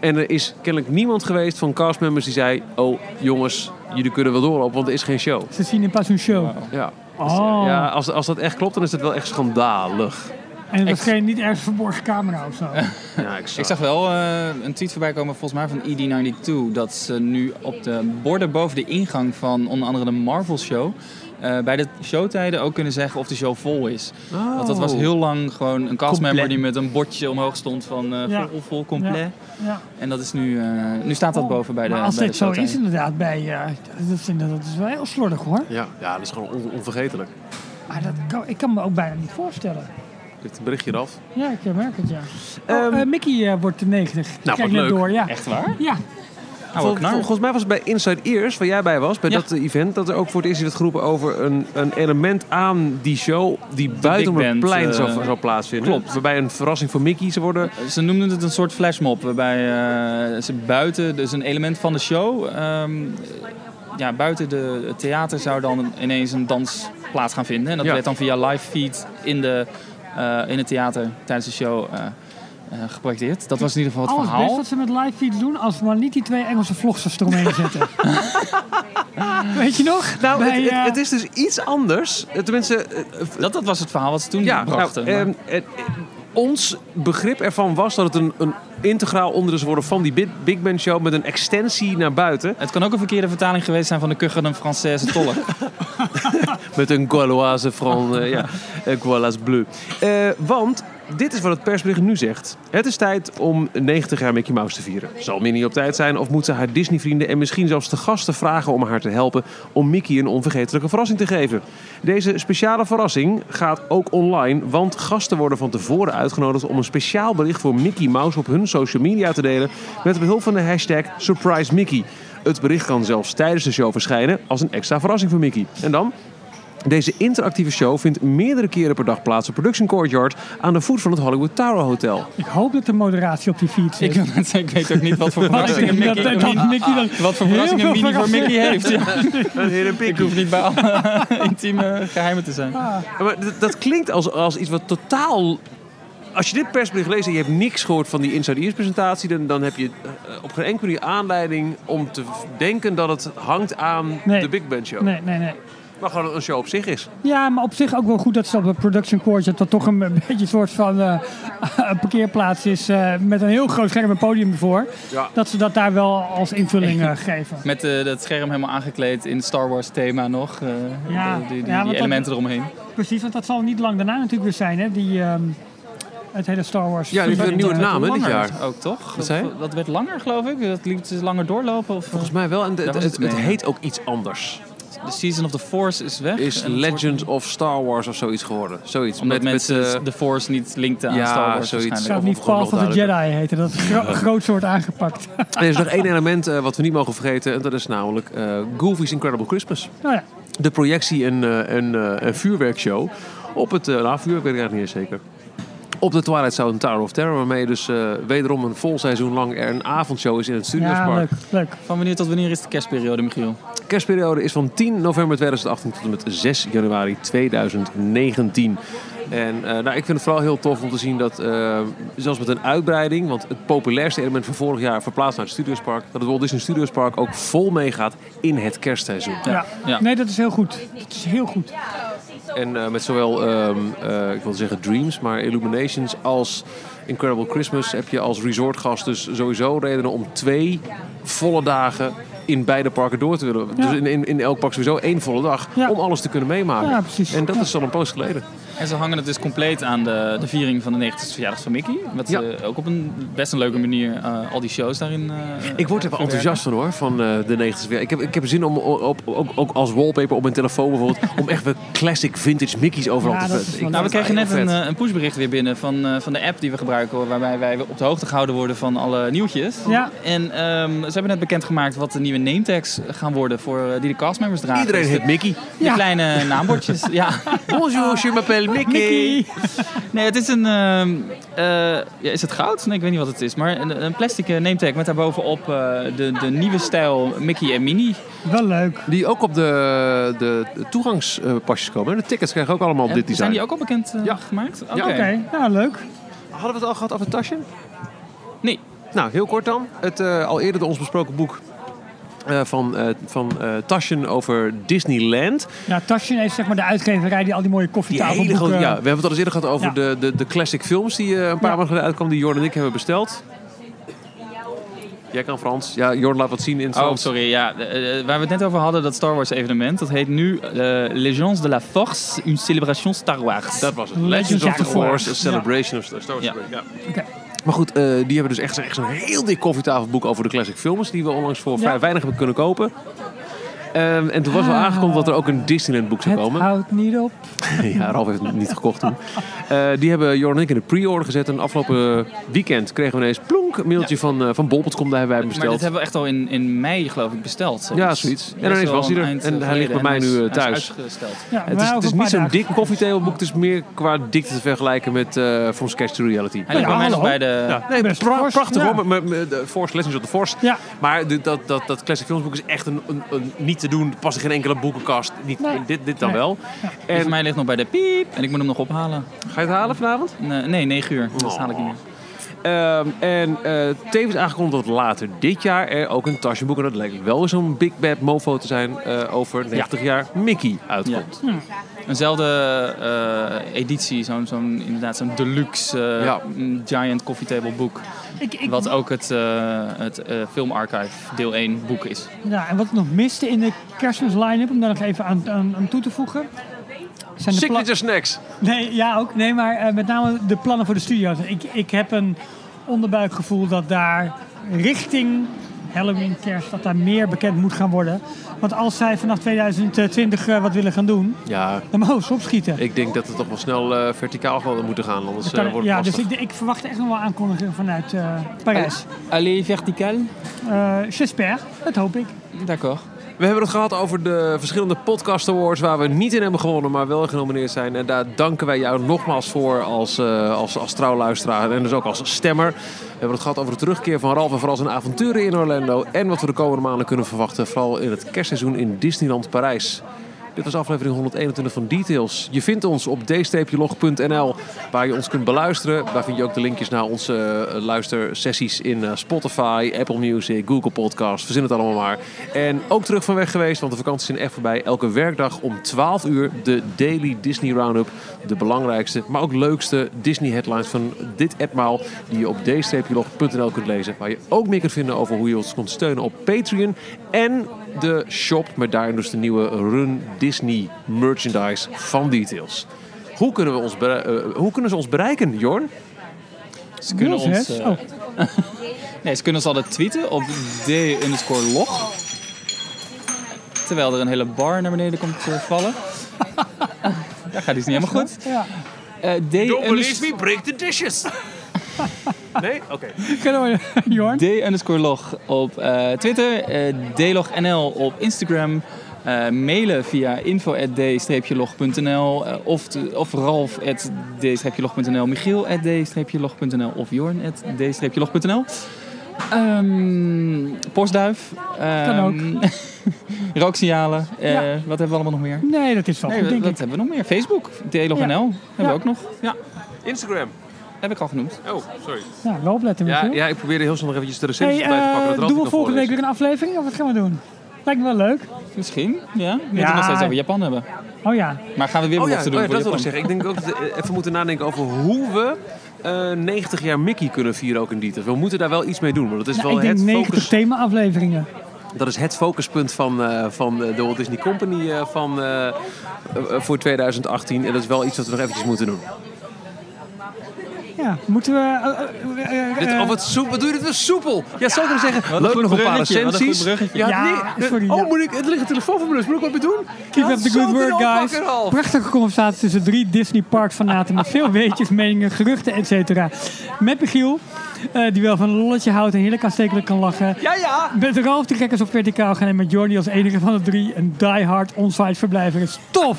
En er is kennelijk niemand geweest van castmembers die zei... Oh jongens, jullie kunnen wel doorlopen, want er is geen show. Ze zien in pas een show. Ja, Oh. ja als, als dat echt klopt, dan is het wel echt schandalig. En het was Ex- geen niet ergens verborgen camera of zo. Ja, ik Ik zag wel eh, een tweet voorbij komen, volgens mij van ED92, dat ze nu op de borden boven de ingang van onder andere de Marvel Show. eh, bij de showtijden ook kunnen zeggen of de show vol is. Want dat was heel lang gewoon een castmember die met een bordje omhoog stond van eh, Ja. vol, vol, complet. Ja. En dat is nu, eh, nu staat dat Oh, boven bij de maar als bij de dit zo is inderdaad bij... eh, dat, vind ik- dat is wel heel slordig hoor. Ja, ja, dat is gewoon on- onvergetelijk. Maar dat kan, ik kan me ook bijna niet voorstellen. Dit berichtje eraf. Ja, ik merk het, ja. Oh, Ehm, eh, Mickey eh, wordt de 90. Nou, Kijk net leuk. door, ja. Echt waar? Ja, Vol- volgens mij was het bij Inside Ears, waar jij bij was, bij Ja. dat eh, event, dat er ook voor het eerst werd geroepen over een, een element aan die show die buiten op het plein eh, zou, zou plaatsvinden. klopt. Waarbij een verrassing voor Mickey zou worden. Ze noemden het een soort flashmob, waarbij eh, ze buiten, dus een element van de show, ehm, ja, buiten de, het theater zou dan ineens een dans plaats gaan vinden. En dat Ja. werd dan via live feed in, de, eh, in het theater tijdens de show eh, eh, geprojecteerd. Dat was in ieder geval het alles best verhaal. wat ze met live feeds doen, als we maar niet die twee Engelse vlogsters eromheen zetten. Weet je nog? Nou, Bij, het, het, eh, het is dus iets anders. Eh, Tenminste, eh, Dat, dat was het verhaal wat ze toen ja, brachten. nou, ehm, eh, eh, ons begrip ervan was dat het een, een integraal onderdeel worden van die Big, Band Show met een extensie naar buiten. het kan ook een verkeerde vertaling geweest zijn van de Kuggelen Française tolk. Met een Gauloise Fran, eh, ja, Gauloise Bleu. Eh, want dit is wat het persbericht nu zegt. Het is tijd om 90 jaar Mickey Mouse te vieren. Zal Minnie op tijd zijn of moet ze haar Disney-vrienden en misschien zelfs de gasten vragen om haar te helpen om Mickey een onvergetelijke verrassing te geven? Deze speciale verrassing gaat ook online, want gasten worden van tevoren uitgenodigd om een speciaal bericht voor Mickey Mouse op hun social media te delen met behulp van de hashtag SurpriseMickey. Het bericht kan zelfs tijdens de show verschijnen als een extra verrassing voor Mickey. En dan? Deze interactieve show vindt meerdere keren per dag plaats op Production Courtyard aan de voet van het Hollywood Tower Hotel. Ik hoop dat de moderatie op die feed zit. ik, wil net zeggen, ik weet ook niet wat voor verrassingen dat- Mickey, dat Mickey dan wat voor verrassingen voor Mickey heeft. Ja. Ik hoef niet bij alle intieme geheimen te zijn. Ja, Maar dat, dat klinkt als, als iets wat totaal... Als je dit persbericht leest en je hebt niks gehoord van die Inside Ears presentatie... dan, dan heb je eh, op geen enkele manier aanleiding om te denken dat het hangt aan Nee. de Big Band Show. Nee, nee, nee. Maar gewoon een show op zich is. Ja, maar op zich ook wel goed dat ze op de production court dat toch een beetje een soort van eh, een parkeerplaats is eh, met een heel groot scherm en podium ervoor. Ja. Dat ze dat daar wel als invulling eh, geven. Met eh, dat scherm helemaal aangekleed in het Star Wars thema nog. eh, Ja, de- die, die, ja, die want dat- elementen eromheen. Precies, want dat zal niet lang daarna natuurlijk weer zijn, hè? Die, ehm, het hele Star Wars. Ja, die heeft een nieuwe naam hè, dit jaar. Ook toch? Dat werd langer geloof ik. Dat liet ze langer doorlopen. Of, Volgens mij wel. En het, het het mee. heet ook iets anders. De Season of the Force is weg. Is Legends of Star Wars of zoiets geworden. Zoiets. Omdat met, mensen met, eh, de Force niet linkten aan ja, Star Wars zoiets. Zou Of- niet nog of the Jedi heten. Dat is gro groot soort aangepakt. er is nog één element eh, wat we niet mogen vergeten. En dat is namelijk eh, Goofy's Incredible Christmas. nou ja, De projectie en eh, een, eh, een vuurwerkshow. Op het, uh, nou vuurwerk weet ik eigenlijk niet eens zeker. Op de Twilight Zone Tower of Terror. Waarmee dus eh, wederom een vol seizoen lang er een avondshow is in het ja Studiospark. leuk, leuk. Van wanneer tot wanneer is de kerstperiode, Michiel? Kerstperiode is van 10 november 2018 tot en met 6 januari 2019. En eh, nou, ik vind het vooral heel tof om te zien dat, eh, zelfs met een uitbreiding, want het populairste element van vorig jaar verplaatst naar het Studiospark, dat het Walt Disney Studiospark ook vol meegaat in het kerstseizoen. Ja. Ja. Nee, dat is heel goed. Dat is heel goed. En eh, met zowel, ehm, eh, ik wil zeggen Dreams, maar Illuminations als Incredible Christmas heb je als resortgast dus sowieso redenen om twee volle dagen in beide parken door te willen. Ja. Dus in, in, in elk park sowieso één volle dag Ja. om alles te kunnen meemaken. Ja. En dat is al een poos geleden. En ze hangen het dus compleet aan de, de viering van de 90ste verjaardag van Mickey. Wat Ja. ze ook op een best een leuke manier eh, al die shows daarin. eh, Ik word er eh, wel enthousiast van hoor, van eh, de 90 weer. Ik heb, ik heb zin om op, ook, ook als wallpaper op mijn telefoon bijvoorbeeld, om echt weer classic vintage Mickey's overal Ja, te zetten. Ik Nou, we kregen net een, eh, een pushbericht weer binnen van, eh, van de app die we gebruiken, waarbij wij op de hoogte gehouden worden van alle nieuwtjes. Ja. En ehm, ze hebben net bekendgemaakt wat de nieuwe nametags gaan worden voor, eh, die de castmembers dragen. Iedereen Dus heeft Mickey. de, de kleine naambordjes. ja. Bonjour, je m'appelle Mickey. Nee, het is een. ehm, eh, ja, is het goud? Nee, ik weet niet wat het is. Maar een, een plastic eh, nametag met daarbovenop eh de, de nieuwe stijl Mickey en Minnie. Wel leuk. Die ook op de, de toegangspasjes komen. De tickets krijgen ook allemaal op dit design. zijn die ook al bekend Ja. gemaakt? Oké. Ja. Oké, nou leuk. Hadden we het al gehad over Taschen? Nee. Nou, heel kort dan. Het eh, al eerder door ons besproken boek eh, van, eh van eh Taschen over Disneyland. Ja, Taschen is zeg maar de uitgeverij die al die mooie Die hele koffietafelboeken... grote, ja, we hebben het al eens eerder gehad over Ja. de, de, de classic films die eh, een paar Ja. maanden geleden uitkwamen, die Jordan en ik hebben besteld. Jij kan Frans. Ja, Jordan laat wat zien in het Oh, Frans. sorry. Ja, waar we het net over hadden, dat Star Wars evenement, dat heet nu eh, Legends de la Force, une célébration Star Wars. Dat was het. Legends Legends of of the Force, Force. a celebration of Star Wars. Ja. Ja. Oké. Maar goed, eh, die hebben dus echt, echt zo'n heel dik koffietafelboek over de classic films, die we onlangs voor Ja. vrij weinig hebben kunnen kopen. Ehm, en toen was wel aangekondigd dat er ook een Disneyland boek zou Het komen. houdt niet op. ja, Ralf heeft het niet gekocht toen. Eh, die hebben Jordan en ik in de pre-order gezet. En afgelopen weekend kregen we ineens plonk een mailtje van, uh, van Bol.com. Daar hebben wij hem maar besteld. dit hebben we echt al in, in mei, geloof ik, besteld. Ja, zoiets. En ineens wel was hij er. En eh, hij ligt bij mij nu, thuis. uitgesteld. Ja, Het is, het niet zo'n dik koffietafelboek. Het is meer qua dikte te vergelijken met eh From Sketch to Reality. Hij ligt bij mij bij de... Ja, nee, pra- prachtig ja. hoor. Met, met, met de Force, Legends of the Force. Ja, Maar dat, dat, dat Classic Filmsboek is echt een, een, een niet te doen. Past in geen enkele boekenkast. Niet, Nee. dit, dit dan Nee. wel. Die En mij ligt nog bij de piep en ik moet hem nog ophalen. ga je het halen vanavond? Nee, nee 9 uur. Dat Oh. haal ik niet meer. Ehm, en eh, tevens aangekondigd dat later dit jaar er ook een tasjeboek, en dat lijkt wel zo'n big bad mofo te zijn, eh, over 90 jaar Mickey uitkomt. Eenzelfde eh, editie, zo'n zo'n inderdaad zo'n deluxe Ja. giant coffee table boek. ik, ik, Wat ook het, eh het eh, filmarchive deel 1 boek is. ja, en wat ik nog miste in de kerstmis line-up, om daar nog even aan, aan, aan toe te voegen... Zijn de Signature snacks. Nee, ja ook. Nee, maar eh, met name de plannen voor de studio's. Ik, ik heb een onderbuikgevoel dat daar richting Halloween, kerst, dat daar meer bekend moet gaan worden. Want als zij vanaf 2020 eh, wat willen gaan doen, Ja, dan mogen ze opschieten. ik denk dat het toch wel snel eh, verticaal gewoon moeten gaan, anders kan- eh, wordt het ja, dus ik, ik verwacht echt nog wel aankondigingen vanuit eh, Parijs. Allez, vertical. Eh J'espère, dat hoop ik. D'accord. We hebben het gehad over de verschillende podcast awards waar we niet in hebben gewonnen, maar wel genomineerd zijn. En daar danken wij jou nogmaals voor als, eh, als, als trouwluisteraar en dus ook als stemmer. We hebben het gehad over de terugkeer van Ralf en vooral zijn avonturen in Orlando. En wat we de komende maanden kunnen verwachten, vooral in het kerstseizoen in Disneyland Parijs. Dit was aflevering 121 van Details. Je vindt ons op d-log.nl, waar je ons kunt beluisteren. Daar vind je ook de linkjes naar onze eh, luistersessies in eh, Spotify, Apple Music, Google Podcast. Verzin het allemaal maar. En ook terug van weg geweest, want de vakanties zijn echt voorbij. Elke werkdag om 12 uur de Daily Disney Roundup. De belangrijkste, maar ook leukste Disney headlines van dit etmaal. Die je op d-log.nl kunt lezen. Waar je ook meer kunt vinden over hoe je ons kunt steunen op Patreon. En de shop met daarin dus de nieuwe Run Disney merchandise van Details. Hoe kunnen, we ons eh, hoe kunnen ze ons bereiken, Jorn? Ze kunnen, ons, eh, Oh, nee, ze kunnen ons altijd tweeten op d-log. Terwijl er een hele bar naar beneden komt te vallen. Daar gaat iets niet helemaal goed. ja. Eh d unders- break the dishes. nee? Oké. Kunnen we, Jorn? D underscore log op eh, Twitter, eh dlognl op Instagram, eh, mailen via info.d-log.nl of, te- of ralf.d-log.nl, michiel.d-log.nl of jorn.d-log.nl. Ehm postduif. ehm, Kan ook. rooksignalen. eh, Ja. Wat hebben we allemaal nog meer? Nee, dat is wel Nee, goed, wat, denk wat ik. hebben we nog meer? Facebook, dlognl. Hebben Ja. we ook nog. Ja, Instagram. Heb ik al genoemd. Oh, sorry. Ja, wel opletten, Ja, ja, ik probeerde heel snel nog eventjes de recensies Hey, bij te pakken. eh, dat doen we volgende week weer een aflevering of wat gaan we doen? Lijkt me wel leuk. Misschien, ja. We moeten nog steeds over Japan hebben. Oh ja, Maar gaan we weer Oh ja, belofte oh doen ja, voor dat wil ik zeggen. Ik denk ook dat we even moeten nadenken over hoe we eh, 90 jaar Mickey kunnen vieren ook in Dieter. We moeten daar wel iets mee doen, want het is nou, wel ik denk het 90 focus. thema-afleveringen. Dat is het focuspunt van, eh, van de Walt Disney Company eh, van, eh, eh, voor 2018. En dat is wel iets wat we nog eventjes moeten doen. Ja, moeten we... eh, eh, eh, Dit, oh, wat, soep, wat doe je dit weer soepel? Ja, zou ik kunnen zeggen, leuk nog een paar recensies. Ja, Ja, nee, sorry, oh, ja. moet ik, het ligt een telefoon van me, dus moet ik wat mee doen? Keep Ja, up the good work, guys. Prachtige conversatie tussen drie Disney Park fanaten met veel weetjes, meningen, geruchten, et cetera. Met Michiel, eh, die wel van een lolletje houdt en heerlijk aanstekelijk kan lachen. Ja, ja. Met Ralf de Gekkers op verticaal gaan en met Jordi als enige van de drie een diehard onsite verblijver is tof.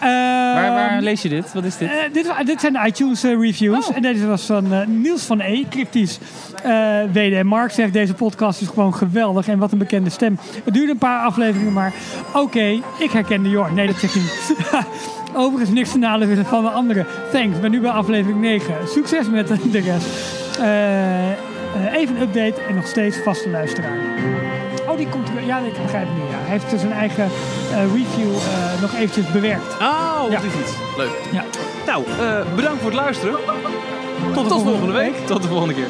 Waar, waar lees je dit? Wat is dit? eh, dit, dit zijn de iTunes eh, reviews. En deze was van eh, Niels van E, cryptisch. Eh WD Mark zegt deze podcast is gewoon geweldig. En wat een bekende stem. Het duurde een paar afleveringen, maar oké, ik herkende Jorn. Nee, dat zegt hij niet. Overigens niks te nadelen van de anderen. Thanks, ben nu bij aflevering 9. Succes met de rest. Even een update en nog steeds vaste luisteraar. Oh, die komt. Ja, ik begrijp het nu. Ja. Hij heeft dus zijn eigen eh, review eh, nog eventjes bewerkt. Oh, Ja. dat is iets. Leuk. Ja. Nou, eh, bedankt voor het luisteren. Tot, Tot volgende week. Tot de volgende keer.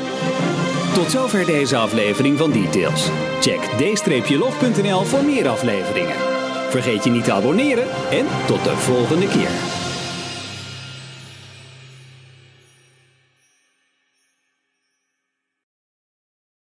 Tot zover deze aflevering van Details. Check d-log.nl voor meer afleveringen. Vergeet je niet te abonneren en tot de volgende keer.